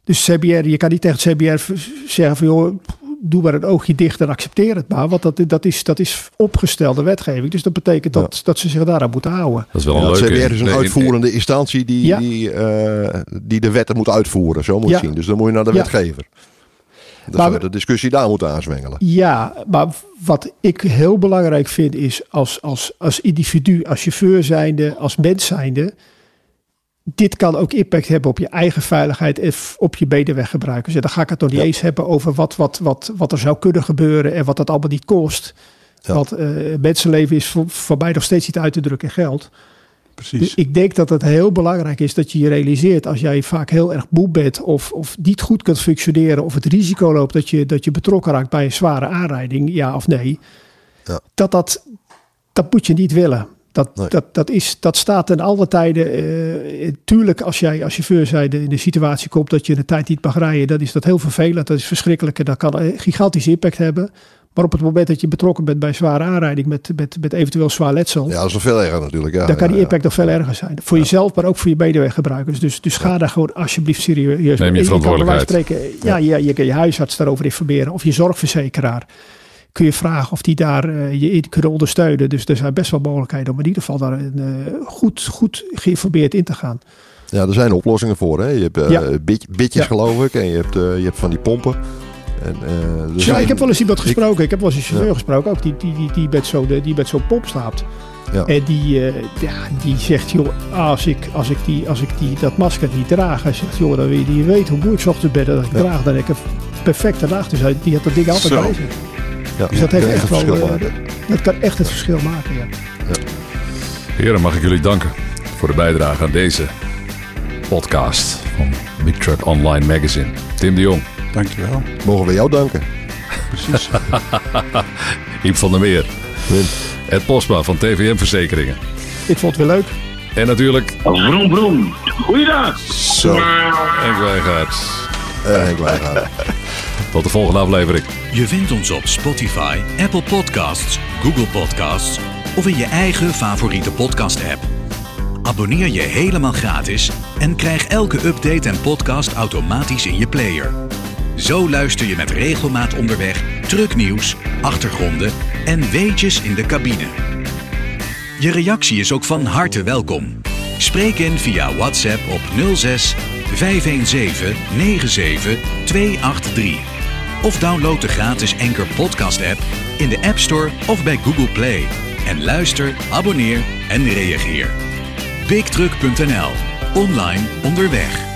Dus CBR, je kan niet tegen het CBR zeggen van joh, doe maar een oogje dicht en accepteer het maar. Want dat, dat, is, dat is opgestelde wetgeving. Dus dat betekent dat, dat ze zich daaraan moeten houden. Dat is wel een leuke. CBR is een Nee, uitvoerende instantie die, Ja. die, eh, die de wetten moet uitvoeren. Zo moet je Ja. zien. Dus dan moet je naar de Ja. wetgever. Dat Maar we we- de discussie daar moeten aanzwengelen. Ja, maar wat ik heel belangrijk vind is als, als, als individu, als chauffeur zijnde, als mens zijnde. Dit kan ook impact hebben op je eigen veiligheid en f- op je medeweggebruikers. En dan ga ik het nog niet Ja. eens hebben over wat, wat, wat, wat er zou kunnen gebeuren en wat dat allemaal niet kost. Ja. Want eh, mensenleven is voor, voor mij nog steeds niet uit te drukken in geld. Precies. Dus ik denk dat het heel belangrijk is dat je je realiseert als jij vaak heel erg moe bent of, of niet goed kunt functioneren of het risico loopt dat je, dat je betrokken raakt bij een zware aanrijding, ja of nee, Ja. dat, dat, dat moet je niet willen. Dat, Nee. dat, dat, is, dat staat in alle tijden. eh, tuurlijk, als jij als chauffeur zijnde in de situatie komt dat je de tijd niet mag rijden, dan is dat heel vervelend. Dat is verschrikkelijk en dat kan een gigantische impact hebben. Maar op het moment dat je betrokken bent bij zware aanrijding met, met, met eventueel zwaar letsel, Ja, dat is nog veel erger natuurlijk. Ja, dan kan die ja, impact nog veel erger zijn. Voor jezelf, maar ook voor je medeweggebruikers. Dus, dus ga daar gewoon alsjeblieft serieus mee. Neem je kan verantwoordelijkheid. spreken, ja, ja. Je, kan je huisarts daarover informeren. Of je zorgverzekeraar. Kun je vragen of die daar eh, je in kunnen ondersteunen. Dus er zijn best wel mogelijkheden om in ieder geval daar een, eh, goed, goed geïnformeerd in te gaan. Ja, er zijn oplossingen voor. Hè? Je hebt eh, Ja. bit- bitjes Ja. geloof ik. En je hebt, je hebt van die pompen. En, Ja, zijn- ik heb wel eens iemand gesproken. Ik heb wel eens een chauffeur Ja. gesproken. Ook die, die, die, die met zo'n zo'n pomp slaapt. Ja. En die, ja, die zegt, joh, als ik, als ik, die, als ik die, dat masker niet draag. Hij zegt, joh, dan wil je weten hoe moe ik 's ochtends ben dat ik Ja. draag. Dan heb ik een perfecte nacht. Dus hij, die had dat ding altijd Zo. bij zich. Ja, Dus dat heeft kan echt het wel, verschil eh, maken. dat kan echt het verschil maken, ja. Heren, mag ik jullie danken voor de bijdrage aan deze podcast van Big Truck Online Magazine. Tim de Jong, Dankjewel. Mogen we jou danken. Precies. Iep van der Meer, Wim. Ed Posma van TVM Verzekeringen. Ik vond het weer leuk. En natuurlijk Vroom, vroom. Goeiedag. Zo. Henk Wijngaard. En Henk Wijngaard. Tot de volgende aflevering. Je vindt ons op Spotify, Apple Podcasts, Google Podcasts of in je eigen favoriete podcast-app. Abonneer je helemaal gratis en krijg elke update en podcast automatisch in je player. Zo luister je met regelmaat onderweg trucknieuws, achtergronden en weetjes in de cabine. Je reactie is ook van harte welkom. Spreek in via WhatsApp op 06 517 97 283. Of download de gratis Anchor Podcast app in de App Store of bij Google Play. En luister, abonneer en reageer. BigTruck.nl. Online onderweg.